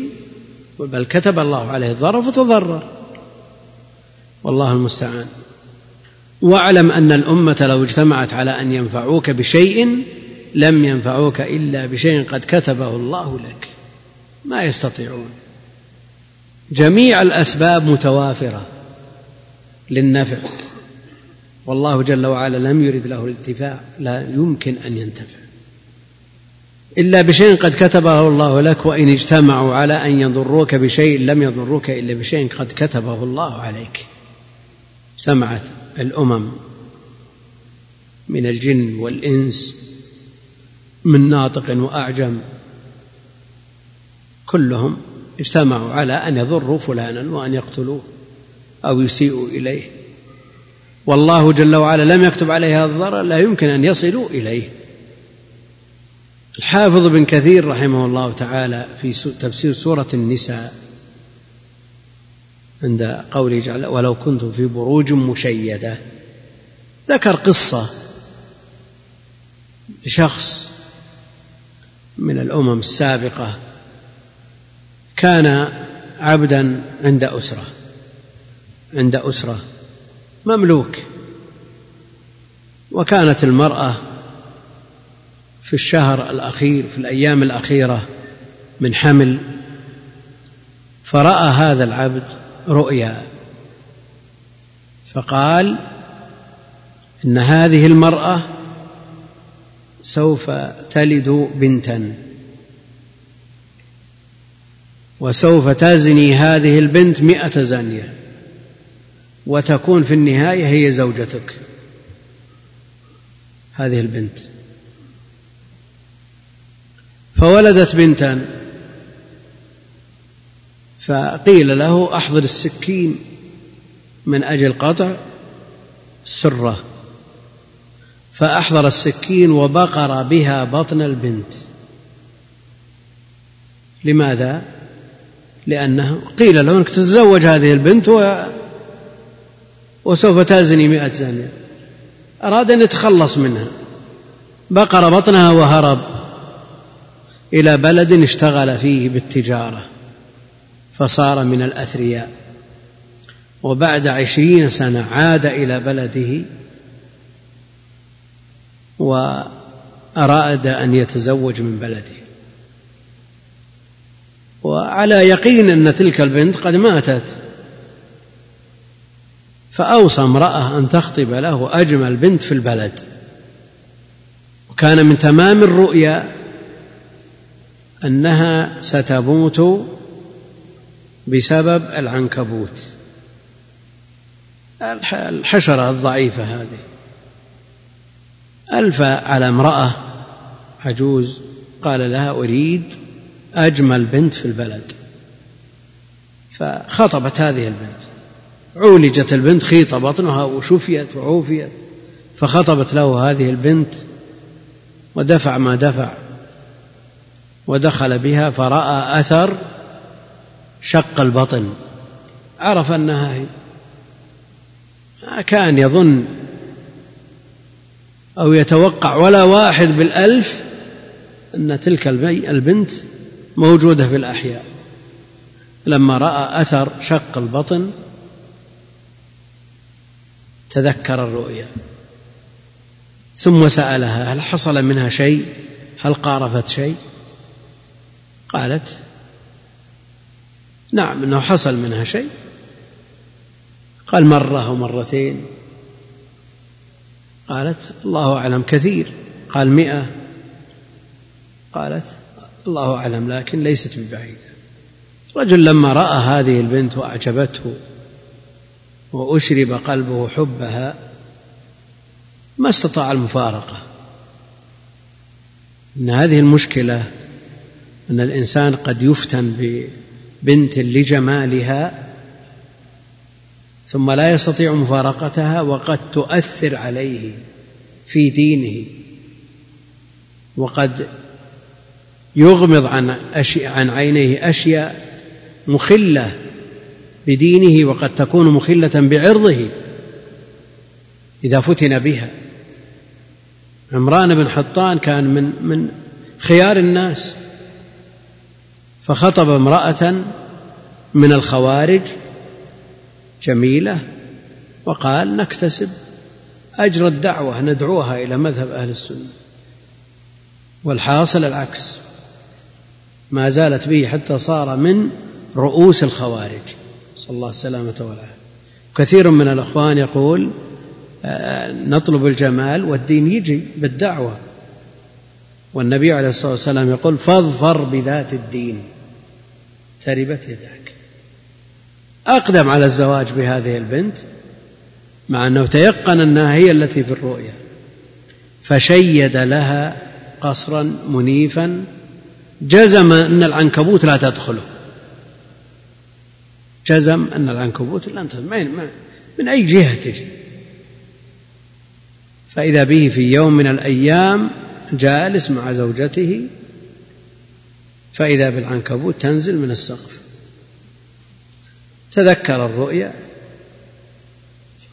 بل كتب الله عليه الضرر فتضرر. والله المستعان. واعلم أن الأمة لو اجتمعت على أن ينفعوك بشيء لم ينفعوك إلا بشيء قد كتبه الله لك. ما يستطيعون. جميع الأسباب متوافرة للنفع. والله جل وعلا لم يرد له الانتفاع لا يمكن أن ينتفع. إلا بشيء قد كتبه الله لك وإن اجتمعوا على أن يضروك بشيء لم يضروك إلا بشيء قد كتبه الله عليك. اجتمعت الأمم من الجن والإنس من ناطق وأعجم. كلهم اجتمعوا على أن يضروا فلانا وأن يقتلوه أو يسيئوا إليه. والله جل وعلا لم يكتب عليه هذا الضرر لا يمكن أن يصلوا إليه. الحافظ بن كثير رحمه الله تعالى في تفسير سورة النساء عند قوله جعل ولو كنتم في بروج مشيدة. ذكر قصة لشخص من الأمم السابقة كان عبدا عند أسرة عند أسرة مملوك. وكانت المرأة في الشهر الأخير في الأيام الأخيرة من حمل فرأى هذا العبد رؤيا. فقال إن هذه المرأة سوف تلد بنتا. وسوف تزني هذه البنت مئة زانية. وتكون في النهاية هي زوجتك. هذه البنت. فولدت بنتا فقيل له أحضر السكين من أجل قطع سرة. فأحضر السكين وبقر بها بطن البنت. لماذا؟ لأنه قيل له أنك تتزوج هذه البنت و وسوف تزني مئة زانية. أراد أن يتخلص منها. بقر بطنها وهرب إلى بلد اشتغل فيه بالتجارة. فصار من الأثرياء. وبعد عشرين سنة عاد إلى بلده وأراد أن يتزوج من بلده. وعلى يقين أن تلك البنت قد ماتت فأوصى امرأة أن تخطب له أجمل بنت في البلد. وكان من تمام الرؤيا أنها ستموت بسبب العنكبوت. الحشرة الضعيفة هذه. ألف على امرأة. عجوز. قال لها أريد أجمل بنت في البلد. فخطبت هذه البنت. عولجت البنت خيط بطنها وشفيت وعوفيت. فخطبت له هذه البنت ودفع ما دفع. ودخل بها فرأى أثر شق البطن عرف أنها هي كان يظن أو يتوقع ولا واحد بالألف أن تلك البنت موجودة في الأحياء. لما رأى أثر شق البطن تذكر الرؤيا. ثم سألها هل حصل منها شيء؟ هل قارفت شيء؟ قالت نعم إنه حصل منها شيء. قال مرة أو مرتين. قالت الله أعلم كثير. قال مئة. قالت الله أعلم لكن ليست ببعيدة. رجل لما رأى هذه البنت وأعجبته وأشرب قلبه حبها ما استطاع المفارقة. إن هذه المشكلة إن الإنسان قد يفتن ببنت لجمالها ثم لا يستطيع مفارقتها وقد تؤثر عليه في دينه وقد يغمض عن عن عينيه أشياء مخلة بدينه وقد تكون مخلة بعرضه إذا فتن بها. عمران بن حطان كان من من خيار الناس. فخطب امرأة من الخوارج جميلة وقال نكتسب أجر الدعوة ندعوها إلى مذهب أهل السنة. والحاصل العكس ما زالت به حتى صار من رؤوس الخوارج. صلى الله السلامة والعافية كثير من الأخوان يقول آه، نطلب الجمال والدين يجي بالدعوة. والنبي عليه الصلاة والسلام يقول فاظفر بذات الدين. تربت يداك. أقدم على الزواج بهذه البنت مع أنه تيقن أنها هي التي في الرؤيا فشيد لها قصرا منيفا جزم أن العنكبوت لا تدخله. جزم أن العنكبوت لا تدخل من أي جهة تجي؟ فإذا به في يوم من الأيام جالس مع زوجته فإذا بالعنكبوت تنزل من السقف. تذكر الرؤيا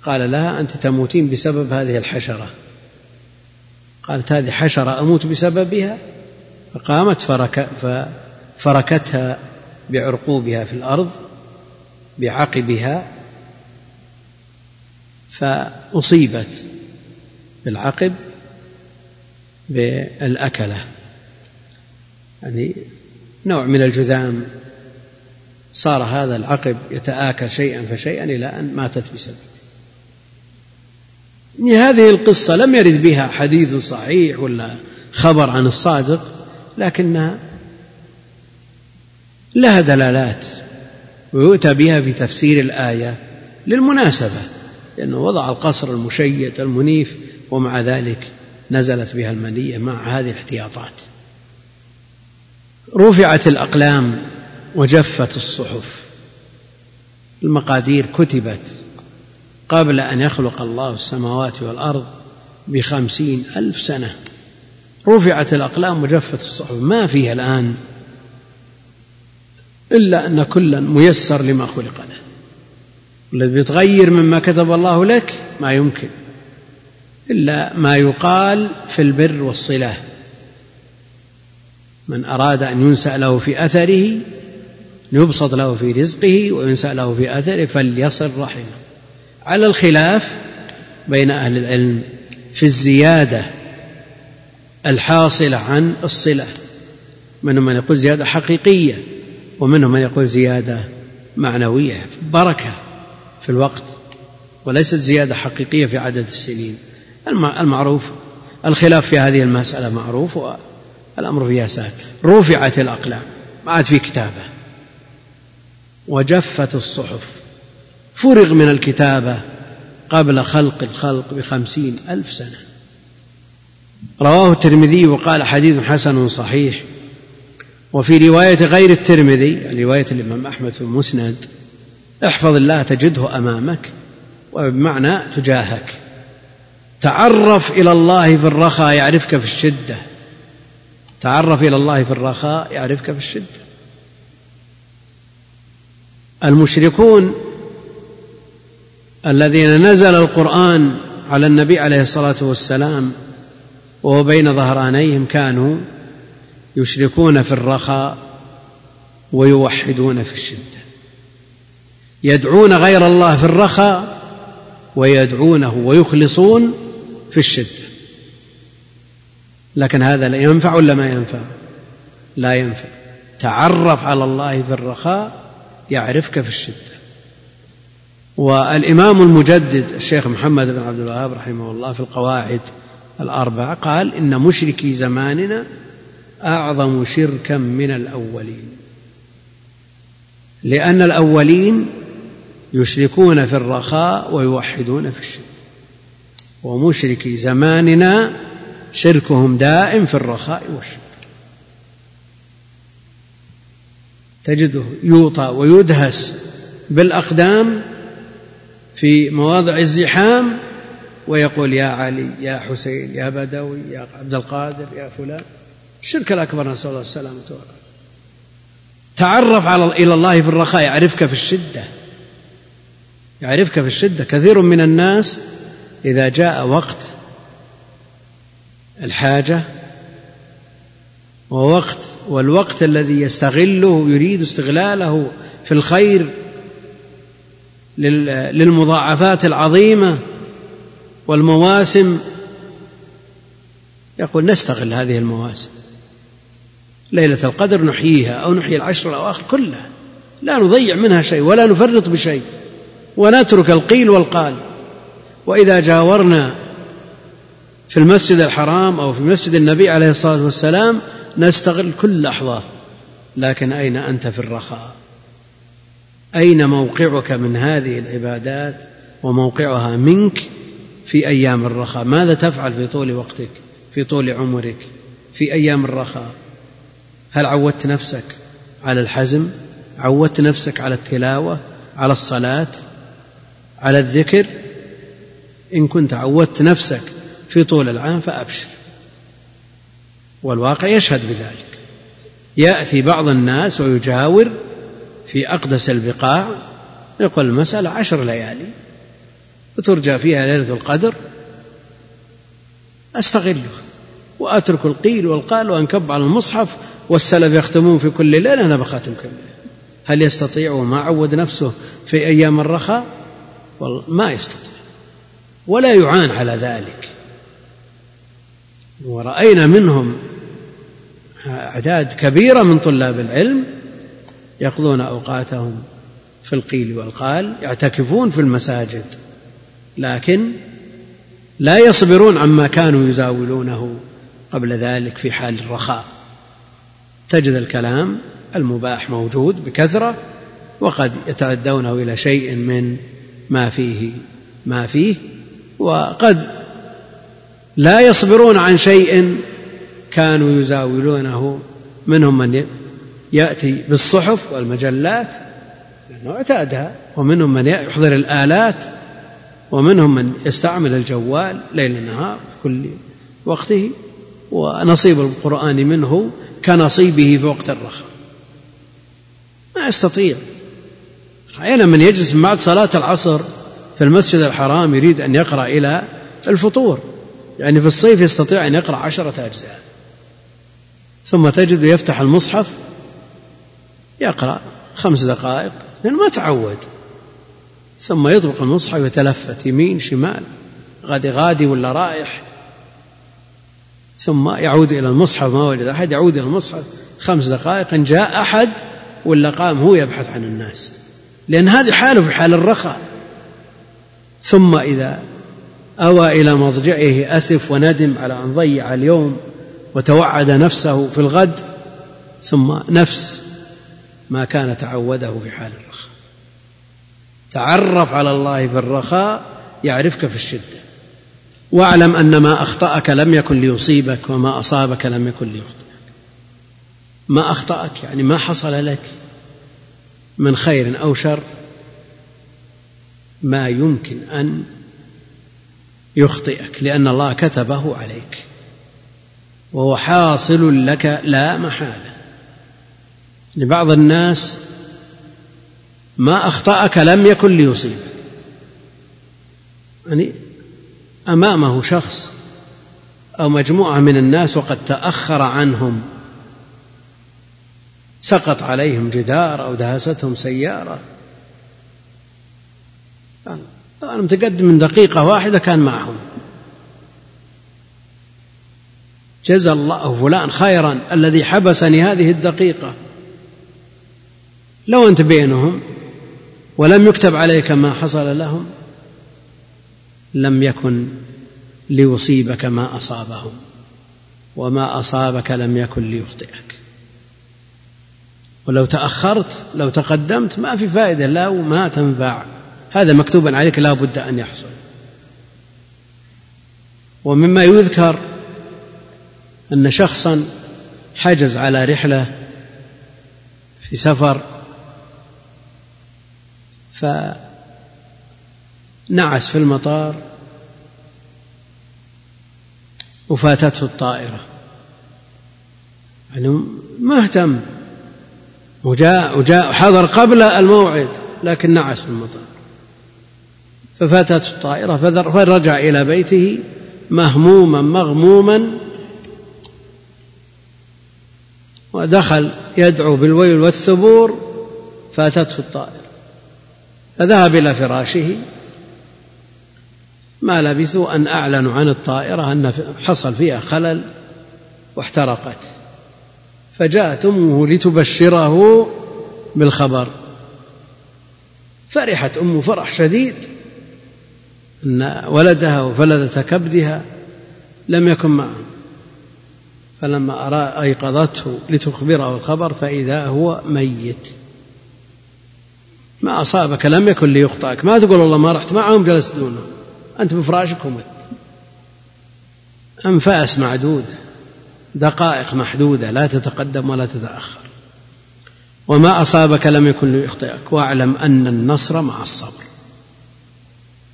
قال لها أنت تموتين بسبب هذه الحشرة. قالت هذه حشرة أموت بسببها؟ فقامت فرك فركتها بعرقوبها في الأرض بعقبها فأصيبت بالعقب بالأكلة. يعني نوع من الجذام. صار هذا العقب يتآكل شيئا فشيئا إلى أن ماتت بسببه هذه القصة لم يرد بها حديث صحيح ولا خبر عن الصادق لكنها لها دلالات ويؤتى بها في تفسير الآية للمناسبة لأنه وضع القصر المشيد المنيف ومع ذلك نزلت بها المنية مع هذه الاحتياطات. رفعت الأقلام وجفت الصحف. المقادير كتبت قبل أن يخلق الله السماوات والأرض بخمسين ألف سنة. رفعت الأقلام وجفت الصحف. ما فيها الآن إلا أن كلا ميسر لما خلق له. الذي بيتغير مما كتب الله لك ما يمكن. إلا ما يقال في البر والصلة. من أراد أن ينسأ له في أثره يبسط له في رزقه وينسأ له في أثره فليصل رحمه. على الخلاف بين أهل العلم في الزيادة الحاصلة عن الصلة منهم من يقول زيادة حقيقية ومنهم من يقول زيادة معنوية بركة في الوقت وليست زيادة حقيقية في عدد السنين. المعروف الخلاف في هذه المسألة معروف والأمر فيها سهل رفعت الأقلام ما عاد في كتابة. وجفت الصحف. فرغ من الكتابة قبل خلق الخلق بخمسين ألف سنة. رواه الترمذي وقال حديث حسن صحيح. وفي رواية غير الترمذي رواية الإمام أحمد في المسند احفظ الله تجده أمامك وبمعنى تجاهك. تعرف إلى الله في الرخاء يعرفك في الشدة. تعرف إلى الله في الرخاء يعرفك في الشدة. المشركون الذين نزل القرآن على النبي عليه الصلاة والسلام وهو بين ظهرانيهم كانوا يشركون في الرخاء ويوحدون في الشدة. يدعون غير الله في الرخاء ويدعونه ويخلصون في الشدة. لكن هذا لا ينفع ولا ما ينفع؟ لا ينفع. تعرف على الله في الرخاء يعرفك في الشدة. والإمام المجدد الشيخ محمد بن عبد الوهاب رحمه الله في القواعد الأربعة قال إن مشركي زماننا أعظم شركا من الأولين. لأن الأولين يشركون في الرخاء ويوحدون في الشدة. ومشركي زماننا شركهم دائم في الرخاء والشدة تجده يوطى ويدهس بالأقدام في مواضع الزحام ويقول يا علي يا حسين يا بدوي يا عبد القادر يا فلان. الشرك الأكبر نسأل الله السلامة والعافية. تعرف على إلى الله في الرخاء يعرفك في الشدة. يعرفك في الشدة. كثير من الناس إذا جاء وقت الحاجة ووقت والوقت الذي يستغله يريد استغلاله في الخير للمضاعفات العظيمة والمواسم. يقول نستغل هذه المواسم. ليلة القدر نحييها أو نحيي العشر الأواخر كلها. لا نضيع منها شيء ولا نفرط بشيء ونترك القيل والقال. وإذا جاورنا في المسجد الحرام أو في مسجد النبي عليه الصلاة والسلام نستغل كل لحظة. لكن أين أنت في الرخاء؟ أين موقعك من هذه العبادات وموقعها منك في أيام الرخاء؟ ماذا تفعل في طول وقتك في طول عمرك في أيام الرخاء؟ هل عودت نفسك على الحزم؟ عودت نفسك على التلاوة على الصلاة على الذكر؟ إن كنت عودت نفسك في طول العام فأبشر. والواقع يشهد بذلك. يأتي بعض الناس ويجاور في أقدس البقاع يقول المسألة عشر ليالي وترجى فيها ليلة القدر. أستغلها وأترك القيل والقال وأنكب على المصحف والسلف يختمون في كل ليلة أنا بختم كل ليلة. هل يستطيع وما عود نفسه في أيام الرخاء؟ ما يستطيع. ولا يعان على ذلك. ورأينا منهم أعداد كبيرة من طلاب العلم يقضون أوقاتهم في القيل والقال يعتكفون في المساجد لكن لا يصبرون عما كانوا يزاولونه قبل ذلك في حال الرخاء. تجد الكلام المباح موجود بكثرة وقد يتعدونه إلى شيء من ما فيه ما فيه وقد لا يصبرون عن شيء كانوا يزاولونه منهم من يأتي بالصحف والمجلات لأنه اعتادها ومنهم من يحضر الآلات ومنهم من يستعمل الجوال ليل نهار في كل وقته ونصيب القرآن منه كنصيبه في وقت الرخاء. ما يستطيع. رأينا من يجلس بعد صلاة العصر في المسجد الحرام يريد أن يقرأ إلى الفطور. يعني في الصيف يستطيع أن يقرأ عشرة أجزاء. ثم تجد يفتح المصحف يقرأ خمس دقائق لأنه ما تعود. ثم يطبق المصحف يتلفت يمين شمال غادي غادي ولا رايح. ثم يعود إلى المصحف ما وجد أحد يعود إلى المصحف خمس دقائق إن جاء أحد ولا قام هو يبحث عن الناس. لأن هذه حالة في حال الرخاء. ثم إذا أوى إلى مضجعه أسف وندم على أن ضيع اليوم وتوعد نفسه في الغد ثم نفس ما كان تعوده في حال الرخاء. تعرف على الله في الرخاء يعرفك في الشدة. واعلم أن ما أخطأك لم يكن ليصيبك وما أصابك لم يكن ليخطئك. ما أخطأك يعني ما حصل لك من خير أو شر ما يمكن أن يخطئك لأن الله كتبه عليك. وهو حاصل لك لا محالة. لبعض الناس ما أخطأك لم يكن ليصيبك. يعني أمامه شخص أو مجموعة من الناس وقد تأخر عنهم سقط عليهم جدار أو دهستهم سيارة. أنا متقدم من دقيقة واحدة كان معهم. جزى الله فلان خيرا الذي حبسني هذه الدقيقة. لو أنت بينهم ولم يكتب عليك ما حصل لهم لم يكن ليصيبك ما أصابهم وما أصابك لم يكن ليخطئك. ولو تأخرت لو تقدمت ما في فائدة لا وما تنفع. هذا مكتوب عليك لا بد أن يحصل. ومما يذكر أن شخصا حجز على رحلة في سفر فنعس في المطار وفاتته الطائرة. يعني ما اهتم. وجاء وجاء حضر قبل الموعد لكن نعس في المطار. ففاتته الطائرة فرجع إلى بيته مهموما مغموما ودخل يدعو بالويل والثبور فاتته الطائرة. فذهب إلى فراشه ما لبثوا أن أعلنوا عن الطائرة أن حصل فيها خلل واحترقت. فجاءت أمه لتبشره بالخبر. فرحت أمه فرح شديد. أن ولدها وفلذة كبدها لم يكن معه. فلما أيقظته لتخبره الخبر فإذا هو ميت. ما أصابك لم يكن ليخطئك. ما تقول والله ما رحت معهم جلست دونهم أنت بفراشك ومت أنفاس معدودة. دقائق محدودة لا تتقدم ولا تتأخر. وما أصابك لم يكن ليخطئك. واعلم أن النصر مع الصبر.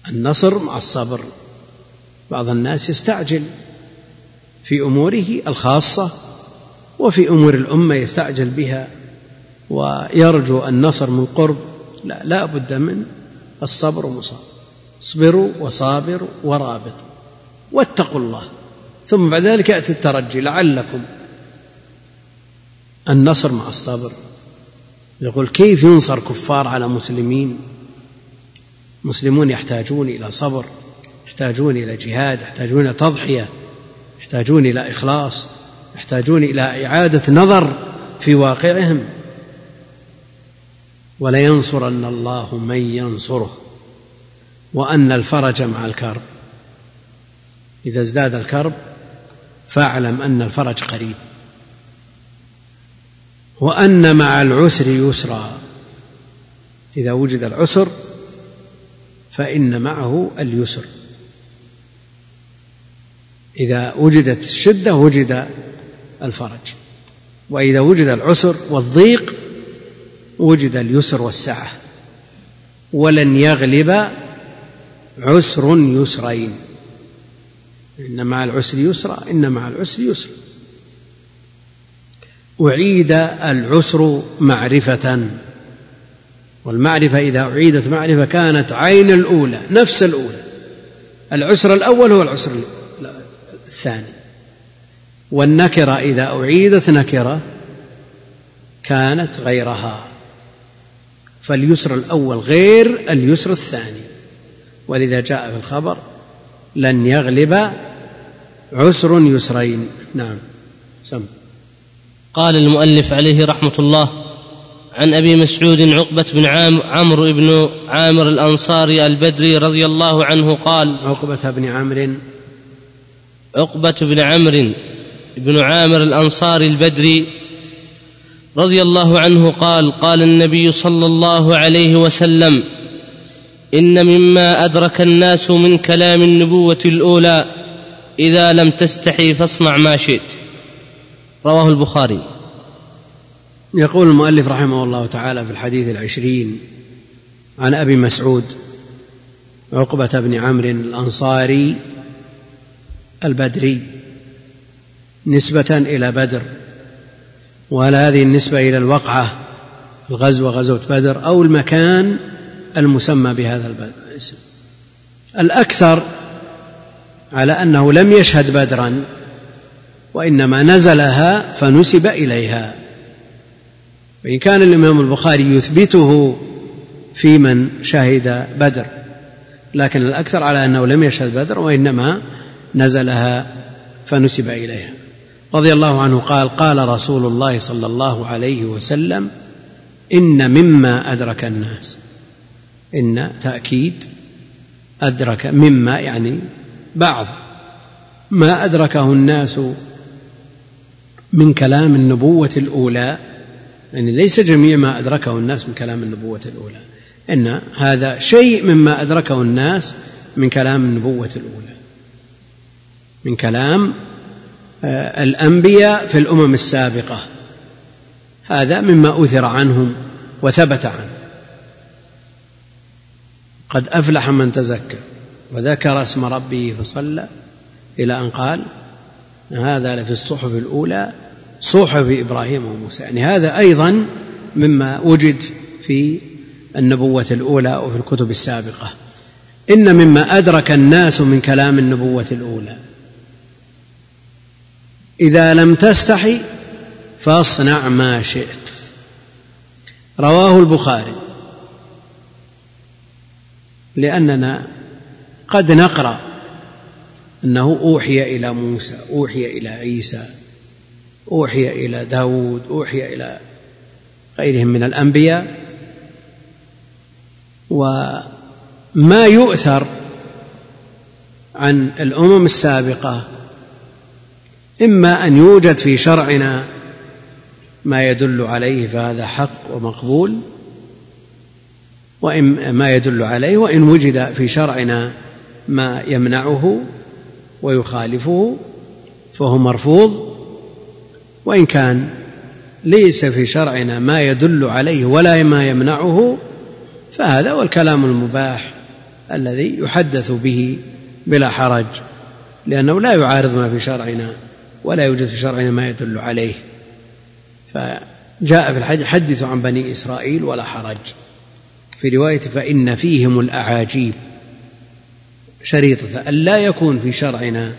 النصر مع الصبر. بعض الناس يستعجل في أموره الخاصة وفي أمور الأمة يستعجل بها ويرجو النصر من قرب. لا لا بد من الصبر ومصابر اصبروا وصابروا ورابطوا واتقوا الله. ثم بعد ذلك يأتي الترجي لعلكم. النصر مع الصبر. يقول كيف ينصر كفار على مسلمين؟ مسلمون يحتاجون إلى صبر يحتاجون إلى جهاد يحتاجون إلى تضحية يحتاجون إلى إخلاص يحتاجون إلى إعادة نظر في واقعهم. ولينصرن الله من ينصره وأن الفرج مع الكرب. إذا ازداد الكرب فاعلم أن الفرج قريب. وأن مع العسر يسرا. إذا وجد العسر فإن معه اليسر. إذا وجدت الشدة وجد الفرج. وإذا وجد العسر والضيق وجد اليسر والسعة. ولن يغلب عسر يسرين. إن مع العسر يسرا إن مع العسر يسرا. أعيد العسر معرفة. والمعرفة إذا أعيدت معرفة كانت عين الأولى نفس الأولى. العسر الأول هو العسر الثاني. والنكرة إذا أعيدت نكرة كانت غيرها. فاليسر الأول غير اليسر الثاني. ولذا جاء في الخبر لن يغلب عسر يسرين. نعم سم. قال المؤلف عليه رحمة الله عن أبي مسعود عقبة بن عام عمرو بن عامر الأنصاري البدري رضي الله عنه قال عقبة بن عمرو عقبة بن عمرو بن عامر الأنصاري البدري رضي الله عنه قال قال النبي صلى الله عليه وسلم إن مما أدرك الناس من كلام النبوة الأولى إذا لم تستحي فاصنع ما شئت. رواه البخاري. يقول المؤلف رحمه الله تعالى في الحديث العشرين عن أبي مسعود عقبة بن عمرو الأنصاري البدري نسبة إلى بدر وهل هذه النسبة إلى الوقعة الغزوة غزوة بدر أو المكان المسمى بهذا الاسم الأكثر على أنه لم يشهد بدرا وإنما نزلها فنسب إليها. وإن كان الإمام البخاري يثبته في من شهد بدر لكن الأكثر على أنه لم يشهد بدر وإنما نزلها فنسب إليها. رضي الله عنه قال قال رسول الله صلى الله عليه وسلم إن مما أدرك الناس إن تأكيد أدرك مما يعني بعض. ما أدركه الناس من كلام النبوة الأولى يعني ليس جميع ما أدركه الناس من كلام النبوة الأولى. إن هذا شيء مما أدركه الناس من كلام النبوة الأولى. من كلام آه، الأنبياء في الأمم السابقة. هذا مما أثر عنهم وثبت عنه. قد أفلح من تزكى وذكر اسم ربه فصلى إلى أن قال هذا لفي الصحف الأولى صحف إبراهيم وموسى. يعني هذا أيضا مما وجد في النبوة الأولى وفي الكتب السابقة. إن مما أدرك الناس من كلام النبوة الأولى. إذا لم تستحي فاصنع ما شئت. رواه البخاري. لأننا قد نقرأ أنه أوحي إلى موسى أوحي إلى عيسى. أوحي إلى داود أوحي إلى غيرهم من الأنبياء. وما يؤثر عن الأمم السابقة إما أن يوجد في شرعنا ما يدل عليه فهذا حق ومقبول وإن ما يدل عليه وإن وجد في شرعنا ما يمنعه ويخالفه فهو مرفوض. وإن كان ليس في شرعنا ما يدل عليه ولا ما يمنعه فهذا هو الكلام المباح الذي يحدث به بلا حرج لأنه لا يعارض ما في شرعنا ولا يوجد في شرعنا ما يدل عليه. فجاء في الحديث حدثوا عن بني إسرائيل ولا حرج. في رواية فإن فيهم الأعاجيب شريطة أن لا يكون في شرعنا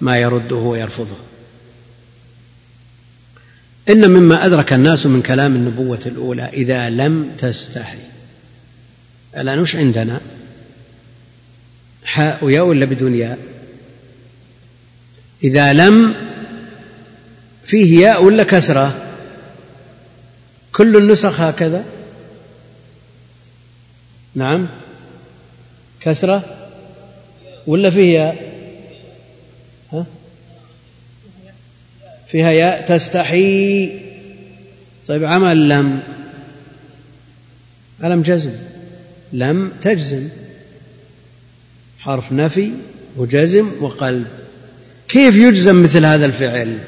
ما يرده ويرفضه. إن مما أدرك الناس من كلام النبوة الأولى إذا لم تستحي. الآن وش عندنا؟ حاء وياء ولا بدون ياء إذا لم فيه ياء ولا كسرة؟ كل النسخ هكذا؟ نعم. كسرة ولا فيه ياء؟ ها؟ فيها ياء تستحي. طيب عمل لم. ألم جزم. لم تجزم. حرف نفي وجزم وقلب. كيف يجزم مثل هذا الفعل؟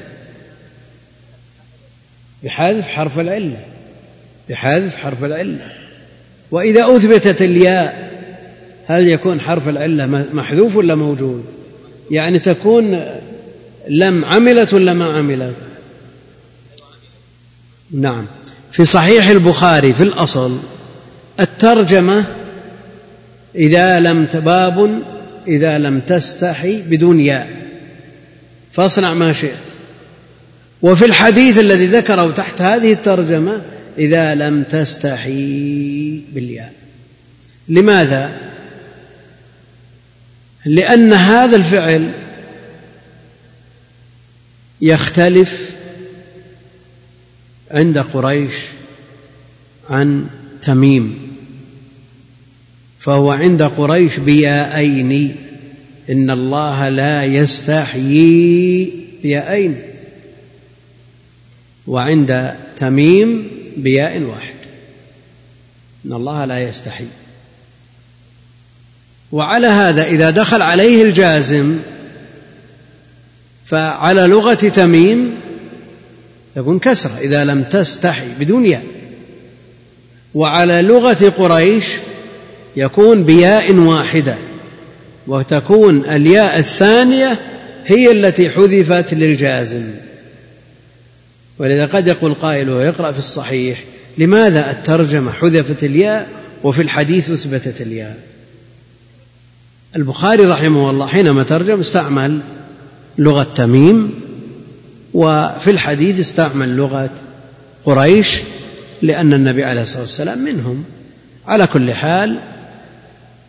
بحذف حرف العلة. بحذف حرف العلة. وإذا أثبتت الياء هل يكون حرف العلة محذوف ولا موجود؟ يعني تكون لم عملت ولا ما عملت؟ نعم. في صحيح البخاري في الأصل الترجمة إذا لم باب إذا لم تستحي بدون ياء. فاصنع ما شئت. وفي الحديث الذي ذكره تحت هذه الترجمة إذا لم تستحي بالياء. لماذا؟ لأن هذا الفعل يختلف عند قريش عن تميم فهو عند قريش بياءين إن الله لا يستحيي بياءين وعند تميم بياء واحد إن الله لا يستحي. وعلى هذا إذا دخل عليه الجازم فعلى لغة تميم يكون كسرة إذا لم تستحي بدون ياء. وعلى لغة قريش يكون بياء واحدة وتكون الياء الثانية هي التي حذفت للجازم. ولذا قد يقول قائل ويقرأ في الصحيح لماذا الترجمة حذفت الياء وفي الحديث أثبتت الياء؟ البخاري رحمه الله حينما ترجم استعمل لغة تميم وفي الحديث استعمل لغة قريش لأن النبي عليه الصلاة والسلام منهم. على كل حال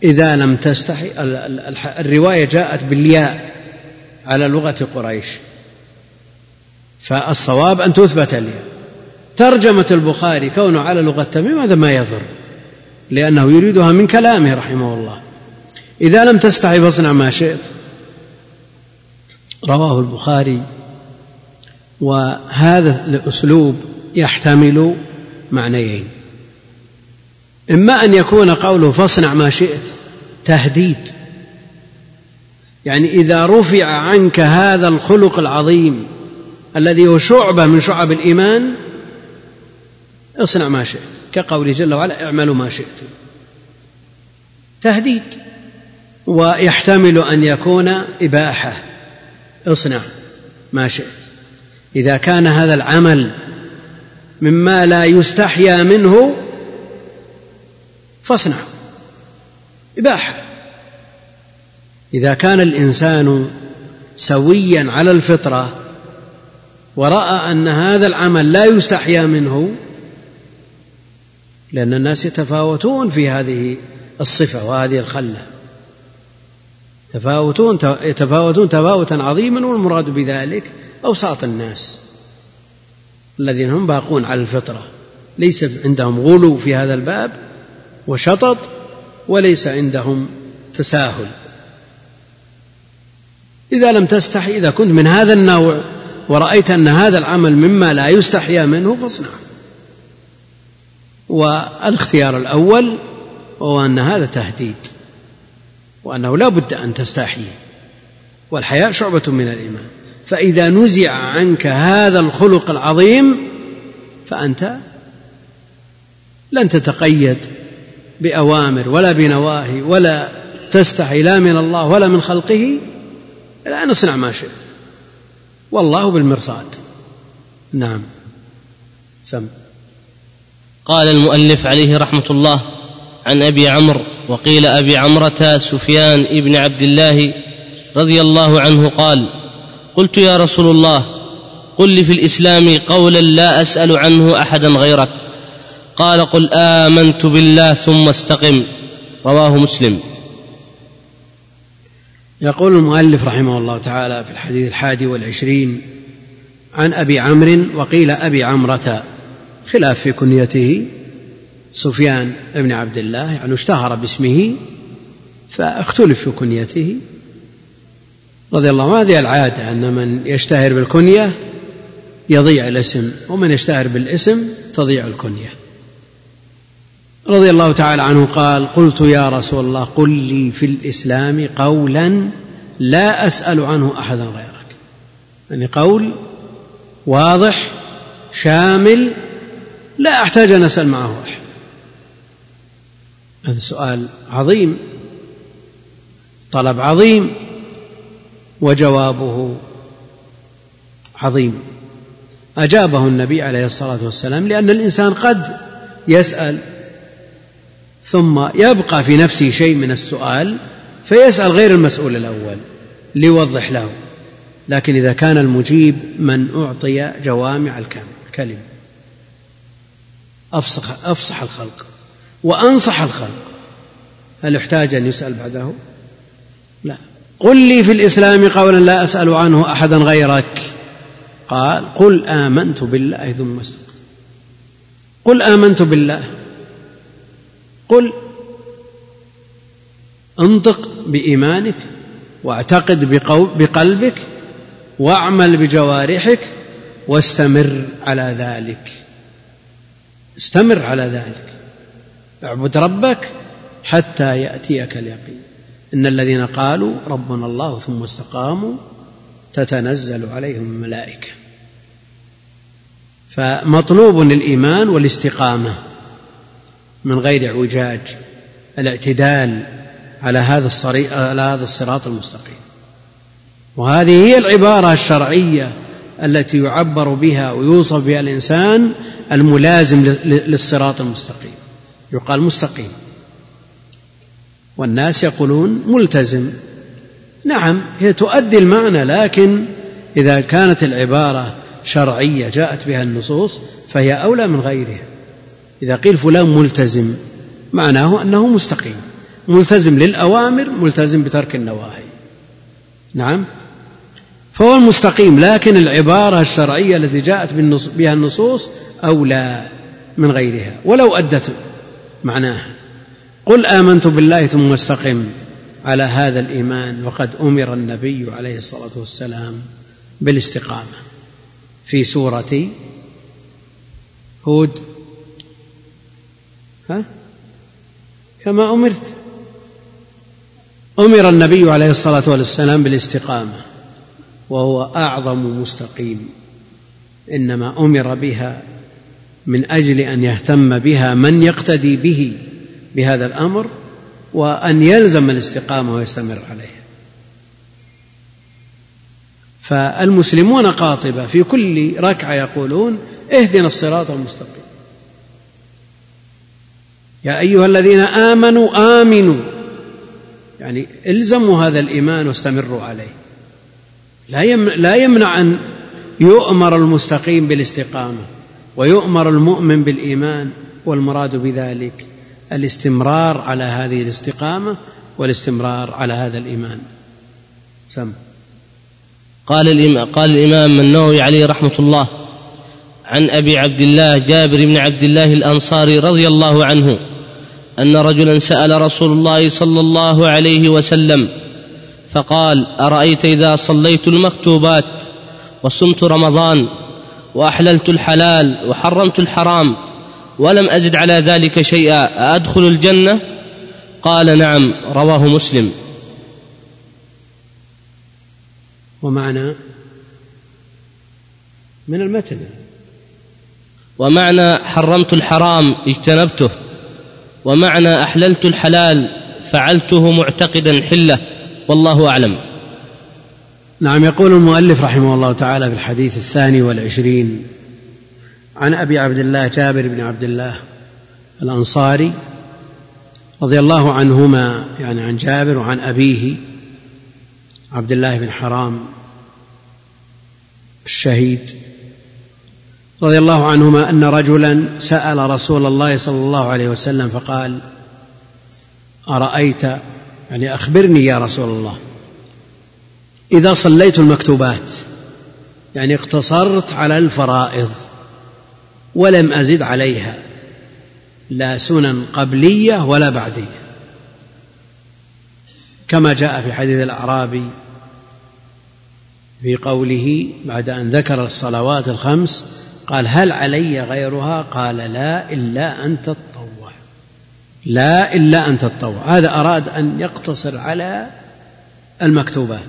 إذا لم تستحي الرواية جاءت بالياء على لغة قريش. فالصواب أن تثبت الياء. ترجمة البخاري كونه على لغة تميم هذا ما يضر لأنه يريدها من كلامه رحمه الله. إذا لم تستحي فاصنع ما شئت. رواه البخاري وهذا الأسلوب يحتمل معنيين. إما أن يكون قوله فاصنع ما شئت تهديد يعني إذا رفع عنك هذا الخلق العظيم الذي هو شعبة من شعب الإيمان اصنع ما شئت كقوله جل وعلا اعملوا ما شئتم تهديد ويحتمل أن يكون إباحة. اصنع ما شئت. إذا كان هذا العمل مما لا يستحيا منه فاصنع. إباحة. إذا كان الإنسان سويا على الفطرة ورأى أن هذا العمل لا يستحيا منه لأن الناس يتفاوتون في هذه الصفة وهذه الخلة. تفاوتون يتفاوتون تفاوتا عظيما والمراد بذلك أوساط الناس الذين هم باقون على الفطرة. ليس عندهم غلو في هذا الباب وشطط وليس عندهم تساهل. إذا لم تستحي إذا كنت من هذا النوع ورأيت أن هذا العمل مما لا يستحيا منه فاصنعه والإختيار الأول هو أن هذا تهديد. وأنه لا بد أن تستحي. والحياء شعبة من الإيمان. فإذا نزع عنك هذا الخلق العظيم فأنت لن تتقيد بأوامر ولا بنواهي ولا تستحي لا من الله ولا من خلقه. لا نصنع ما شئت. والله بالمرصاد. نعم. سم. قال المؤلف عليه رحمة الله عن أبي عمرو وقيل أبي عمرة سفيان ابن عبد الله رضي الله عنه قال قلت يا رسول الله قل لي في الإسلام قولا لا أسأل عنه أحدا غيرك. قال قل آمنت بالله ثم استقم. رواه مسلم. يقول المؤلف رحمه الله تعالى في الحديث الحادي والعشرين عن أبي عمرو وقيل أبي عمرة خلاف في كنيته. سفيان بن عبد الله يعني اشتهر باسمه فاختلف في كنيته. رضي الله عنه هذه العادة أن من يشتهر بالكنية يضيع الاسم ومن يشتهر بالاسم تضيع الكنية. رضي الله تعالى عنه قال قلت يا رسول الله قل لي في الإسلام قولا لا أسأل عنه أحدا غيرك. يعني قول واضح شامل لا أحتاج أن أسأل معه أحد. هذا سؤال عظيم طلب عظيم وجوابه عظيم. أجابه النبي عليه الصلاة والسلام لأن الإنسان قد يسأل ثم يبقى في نفسه شيء من السؤال فيسأل غير المسؤول الأول ليوضح له. لكن إذا كان المجيب من أعطي جوامع الكلم. أفصح, أفصح الخلق. وأنصح الخلق. هل يحتاج أن يسأل بعده؟ لا. قل لي في الإسلام قولا لا أسأل عنه أحدا غيرك. قال قل آمنت بالله ثم استقم. قل آمنت بالله. قل انطق بإيمانك واعتقد بقلبك واعمل بجوارحك واستمر على ذلك. استمر على ذلك. اعبد ربك حتى يأتيك اليقين. إن الذين قالوا ربنا الله ثم استقاموا تتنزل عليهم الملائكة. فمطلوب الإيمان والاستقامة من غير اعوجاج الاعتدال على هذا على هذا الصراط المستقيم. وهذه هي العبارة الشرعية التي يعبر بها ويوصف بها الإنسان الملازم للصراط المستقيم. يقال مستقيم. والناس يقولون ملتزم. نعم هي تؤدي المعنى لكن إذا كانت العبارة شرعية جاءت بها النصوص فهي أولى من غيرها. إذا قيل فلان ملتزم معناه أنه مستقيم. ملتزم للأوامر ملتزم بترك النواهي. نعم؟ فهو المستقيم لكن العبارة الشرعية التي جاءت بها النصوص أولى من غيرها ولو أدت معناها قل آمنت بالله ثم استقم. على هذا الإيمان وقد أمر النبي عليه الصلاة والسلام بالاستقامة. في سورة هود. ها؟ كما أمرت. أمر النبي عليه الصلاة والسلام بالاستقامة. وهو أعظم مستقيم. إنما أمر بها من أجل أن يهتم بها من يقتدي به بهذا الأمر وأن يلزم الاستقامة ويستمر عليها. فالمسلمون قاطبة في كل ركعة يقولون اهدنا الصراط المستقيم. يا أيها الذين آمنوا آمنوا. يعني الزموا هذا الإيمان واستمروا عليه. لا يمنع أن يؤمر المستقيم بالاستقامة. ويؤمر المؤمن بالإيمان والمراد بذلك الاستمرار على هذه الاستقامة والاستمرار على هذا الإيمان. سم. قال الإمام, قال الإمام النووي عليه رحمة الله عن أبي عبد الله جابر بن عبد الله الأنصاري رضي الله عنه أن رجلا سأل رسول الله صلى الله عليه وسلم فقال أرأيت إذا صليت المكتوبات وصمت رمضان وأحللت الحلال وحرمت الحرام ولم أزد على ذلك شيئا أدخل الجنة؟ قال نعم رواه مسلم. ومعنى؟ من المتن. ومعنى حرمت الحرام اجتنبته. ومعنى أحللت الحلال فعلته معتقدا حلة والله أعلم. نعم يقول المؤلف رحمه الله تعالى في الحديث الثاني والعشرين عن أبي عبد الله جابر بن عبد الله الأنصاري رضي الله عنهما يعني عن جابر وعن أبيه عبد الله بن حرام الشهيد رضي الله عنهما أن رجلا سأل رسول الله صلى الله عليه وسلم فقال أرأيت يعني أخبرني يا رسول الله. إذا صليت المكتوبات. يعني اقتصرت على الفرائض ولم أزد عليها. لا سنن قبلية ولا بعدية. كما جاء في حديث الأعرابي في قوله بعد أن ذكر الصلوات الخمس قال هل علي غيرها؟ قال لا إلا أن تتطوع. لا إلا أن تتطوع. هذا أراد أن يقتصر على المكتوبات.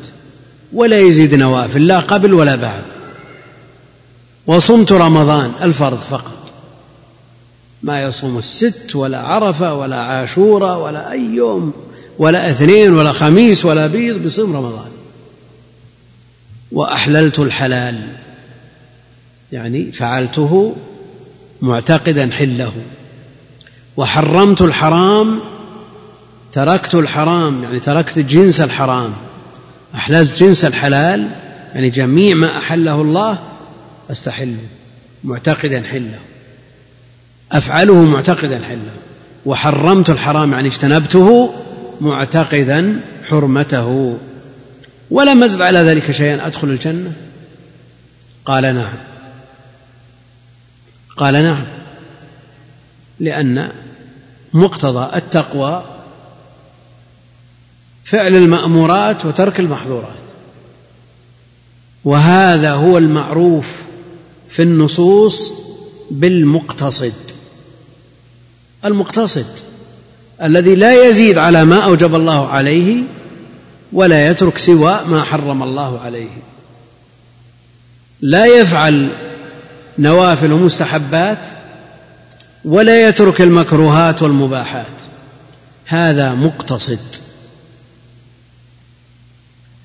ولا يزيد نوافل لا قبل ولا بعد. وصمت رمضان الفرض فقط. ما يصوم الست ولا عرفة ولا عاشورة ولا أي يوم ولا اثنين ولا خميس ولا بيض بصوم رمضان. وأحللت الحلال يعني فعلته معتقدا حله. وحرمت الحرام تركت الحرام يعني تركت جنس الحرام. أحللت جنس الحلال يعني جميع ما أحله الله أستحله معتقدا حله. أفعله معتقدا حله. وحرمت الحرام يعني اجتنبته معتقدا حرمته. ولم أزد على ذلك شيئا أدخل الجنة؟ قال نعم. قال نعم. لأن مقتضى التقوى فعل المأمورات وترك المحظورات. وهذا هو المعروف في النصوص بالمقتصد. المقتصد الذي لا يزيد على ما أوجب الله عليه ولا يترك سوى ما حرم الله عليه. لا يفعل نوافل ومستحبات ولا يترك المكروهات والمباحات. هذا مقتصد.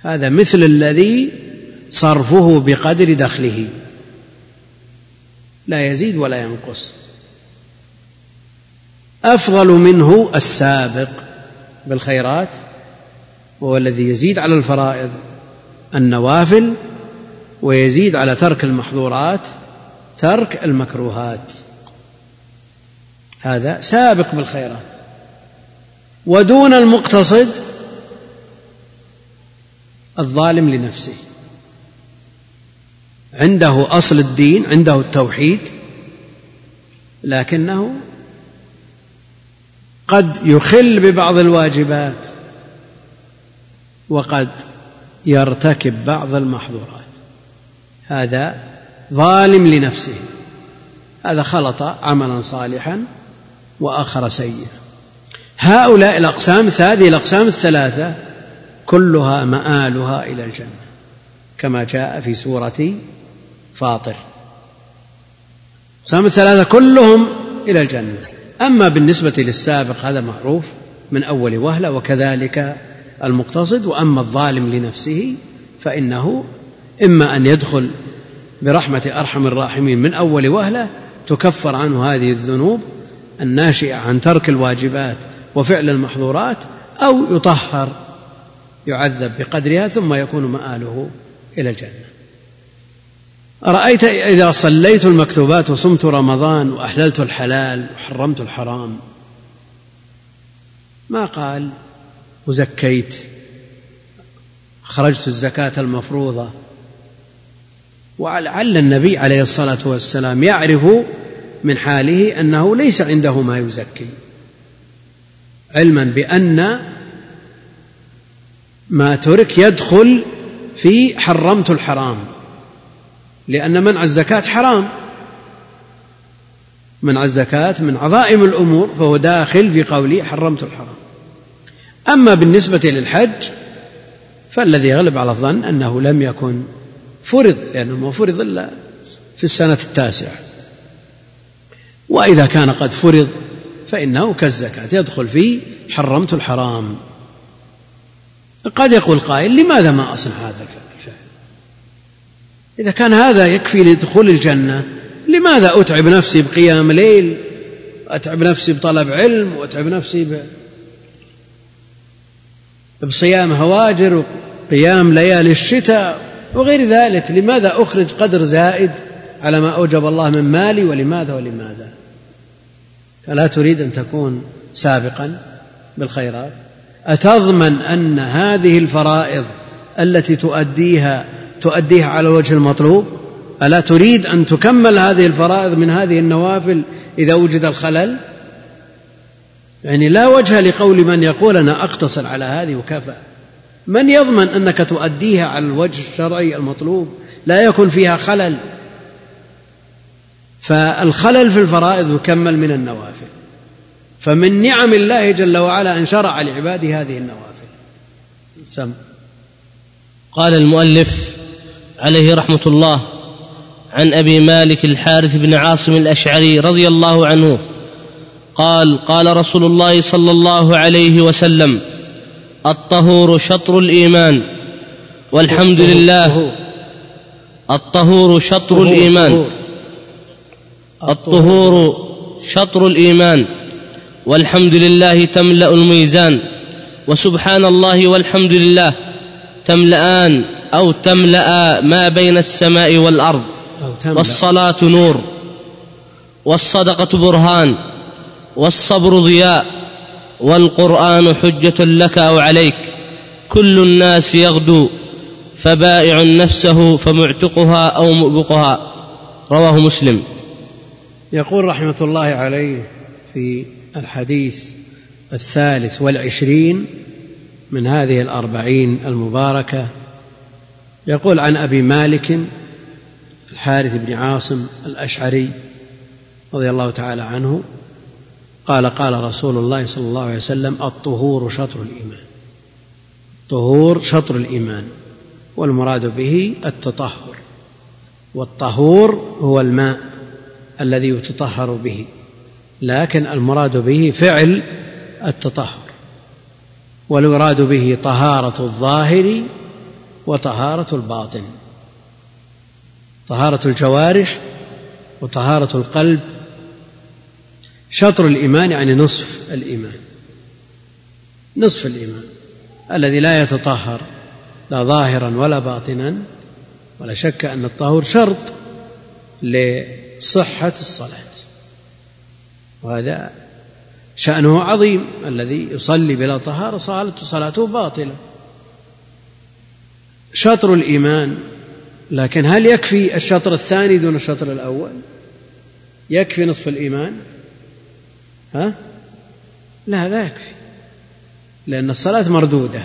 هذا مثل الذي صرفه بقدر دخله. لا يزيد ولا ينقص. أفضل منه السابق بالخيرات وهو الذي يزيد على الفرائض النوافل ويزيد على ترك المحظورات ترك المكروهات. هذا سابق بالخيرات. ودون المقتصد الظالم لنفسه. عنده أصل الدين عنده التوحيد لكنه قد يخل ببعض الواجبات وقد يرتكب بعض المحظورات. هذا ظالم لنفسه. هذا خلط عملا صالحا وأخر سيئا. هؤلاء الأقسام هذه الأقسام الثلاثة كلها مآلها إلى الجنة كما جاء في سورة فاطر. الاقسام الثلاثة كلهم إلى الجنة. أما بالنسبة للسابق هذا معروف من أول وهلة وكذلك المقتصد. وأما الظالم لنفسه فإنه إما أن يدخل برحمة أرحم الراحمين من أول وهلة تكفر عنه هذه الذنوب الناشئة عن ترك الواجبات وفعل المحظورات أو يطهر يعذب بقدرها ثم يكون مآله إلى الجنة. أرأيت إذا صليت المكتوبات وصمت رمضان وأحللت الحلال وحرمت الحرام. ما قال؟ وزكيت. خرجت الزكاة المفروضة. ولعل النبي عليه الصلاة والسلام يعرف من حاله أنه ليس عنده ما يزكي. علما بأن ما ترك يدخل في حرمت الحرام لأن منع الزكاة حرام. منع الزكاة من عظائم الأمور فهو داخل في قوله حرمت الحرام. أما بالنسبة للحج فالذي يغلب على الظن أنه لم يكن فرض لأنه ما فرض إلا في السنة التاسعة. وإذا كان قد فرض فإنه كالزكاة يدخل في حرمت الحرام. قد يقول قائل لماذا ما أصنع هذا الفعل؟ إذا كان هذا يكفي لدخول الجنة لماذا أتعب نفسي بقيام ليل؟ أتعب نفسي بطلب علم وأتعب نفسي ب... بصيام هواجر وقيام ليالي الشتاء وغير ذلك. لماذا أخرج قدر زائد على ما أوجب الله من مالي؟ ولماذا ولماذا؟ فلا تريد أن تكون سابقا بالخيرات. أتضمن أن هذه الفرائض التي تؤديها تؤديها على الوجه المطلوب؟ ألا تريد أن تكمل هذه الفرائض من هذه النوافل إذا وجد الخلل؟ يعني لا وجه لقول من يقول أنا أقتصر على هذه وكفى. من يضمن أنك تؤديها على الوجه الشرعي المطلوب؟ لا يكون فيها خلل. فالخلل في الفرائض يكمل من النوافل. فمن نعم الله جل وعلا أن شرع لعباده هذه النوافل. سم. قال المؤلف عليه رحمة الله عن أبي مالك الحارث بن عاصم الأشعري رضي الله عنه قال قال رسول الله صلى الله عليه وسلم الطهور شطر الإيمان والحمد لله الطهور. شطر الإيمان. الطهور شطر الإيمان. والحمد لله تملأ الميزان وسبحان الله والحمد لله تملأان أو تملأ ما بين السماء والأرض والصلاة نور والصدقة برهان والصبر ضياء والقرآن حجة لك أو عليك. كل الناس يغدو فبائع نفسه فمعتقها أو مؤبقها. رواه مسلم. يقول رحمة الله عليه في الحديث الثالث والعشرين من هذه الأربعين المباركة. يقول عن أبي مالك الحارث بن عاصم الأشعري رضي الله تعالى عنه قال قال رسول الله صلى الله عليه وسلم الطهور شطر الإيمان طهور شطر الإيمان والمراد به التطهر والطهور هو الماء الذي يتطهر به. لكن المراد به فعل التطهر والمراد به طهارة الظاهر وطهارة الباطن طهارة الجوارح وطهارة القلب شطر الإيمان يعني نصف الإيمان نصف الإيمان الذي لا يتطهر لا ظاهرا ولا باطنا ولا شك أن الطهور شرط لصحة الصلاة. وهذا شأنه عظيم الذي يصلي بلا طهارة صلاته صلاته باطلة. شطر الإيمان لكن هل يكفي الشطر الثاني دون الشطر الأول؟ يكفي نصف الإيمان؟ ها؟ لا لا يكفي لأن الصلاة مردودة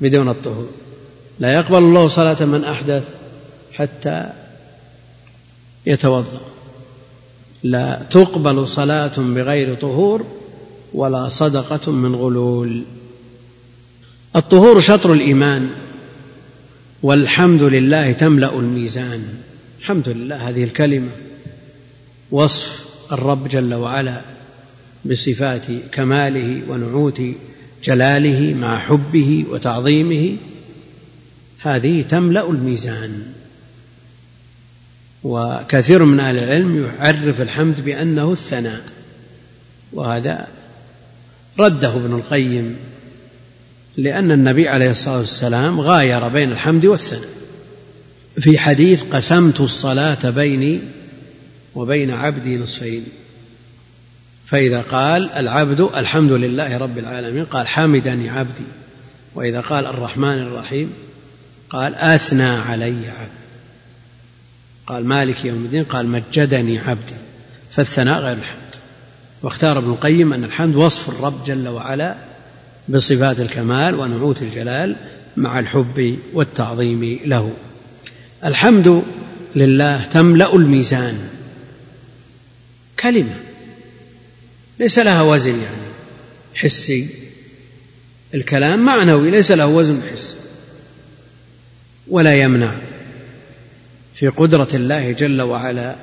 بدون الطهور. لا يقبل الله صلاة من أحدث حتى يتوضأ. لا تقبل صلاة بغير طهور ولا صدقة من غلول. الطهور شطر الإيمان والحمد لله تملأ الميزان. الحمد لله هذه الكلمة. وصف الرب جل وعلا بصفات كماله ونعوت جلاله مع حبه وتعظيمه هذه تملأ الميزان. وكثير من أهل العلم يعرف الحمد بأنه الثناء وهذا رده ابن القيم لأن النبي عليه الصلاة والسلام غاير بين الحمد والثناء. في حديث قسمت الصلاة بيني وبين عبدي نصفين فإذا قال العبد الحمد لله رب العالمين قال حمدني عبدي وإذا قال الرحمن الرحيم قال أثنى علي عبدي. قال مالك يوم الدين قال مجدني عبدي فالثناء غير الحمد. واختار ابن القيم أن الحمد وصف الرب جل وعلا بصفات الكمال ونعوت الجلال مع الحب والتعظيم له. الحمد لله تملأ الميزان. كلمة ليس لها وزن يعني حسي. الكلام معنوي ليس له وزن حسي ولا يمنع. في قدرة الله جل وعلا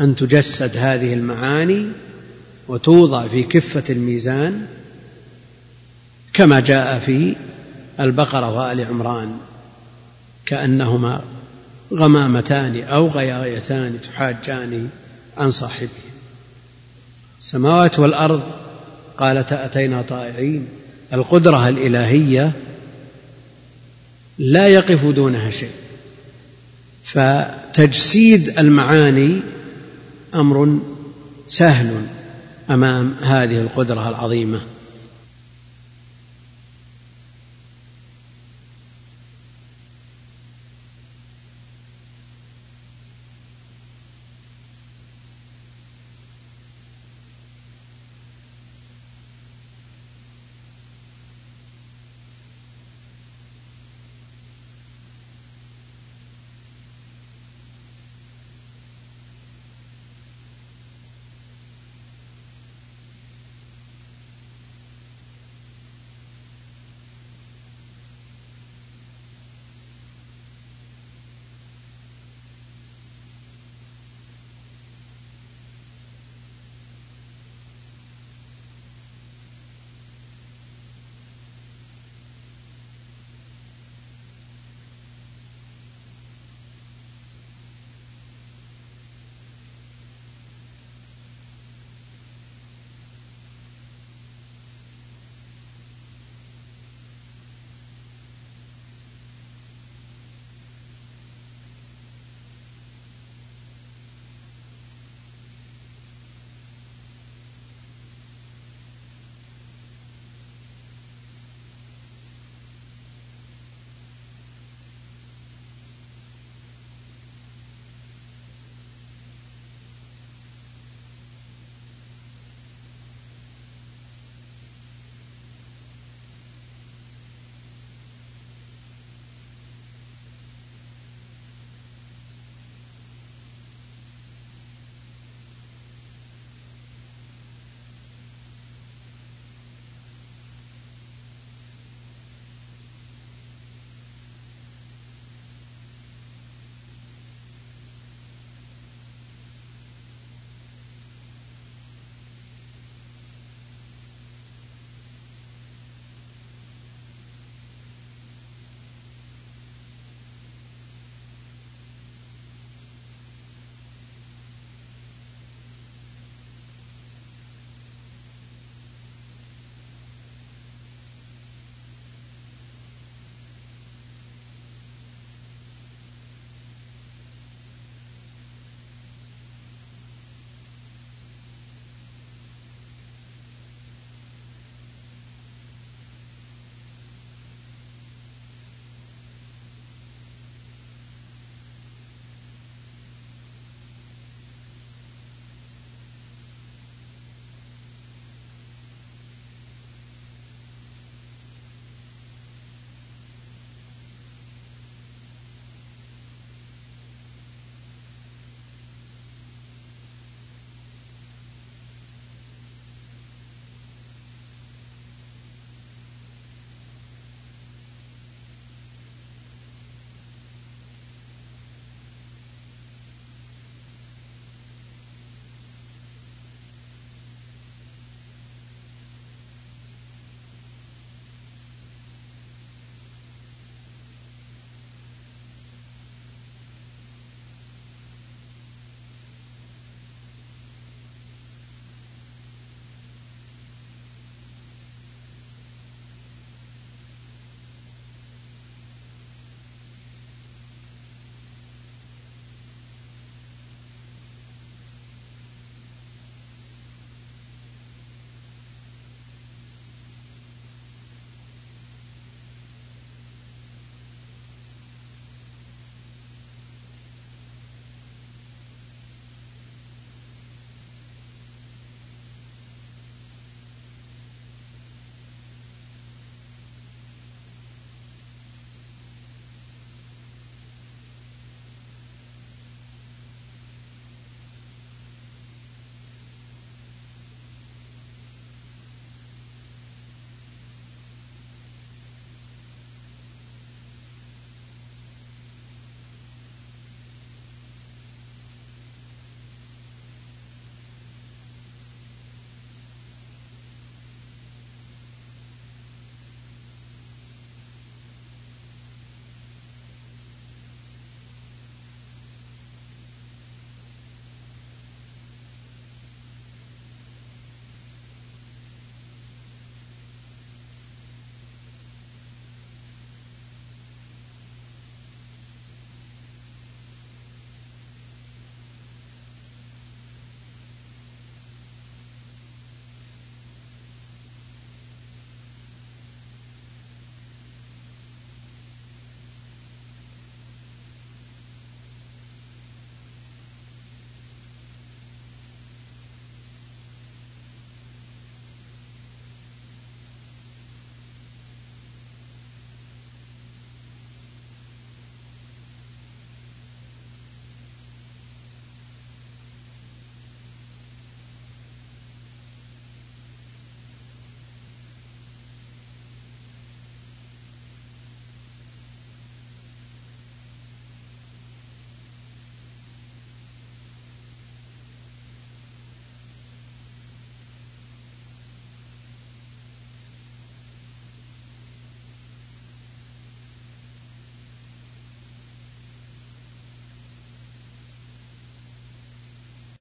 أن تجسد هذه المعاني وتوضع في كفة الميزان كما جاء في البقرة وآل عمران كأنهما غمامتان أو غيايتان تحاجان عن صاحبه السماوات والأرض قالتا أتينا طائعين. القدرة الإلهية لا يقف دونها شيء. فتجسيد المعاني أمر سهل أمام هذه القدرة العظيمة.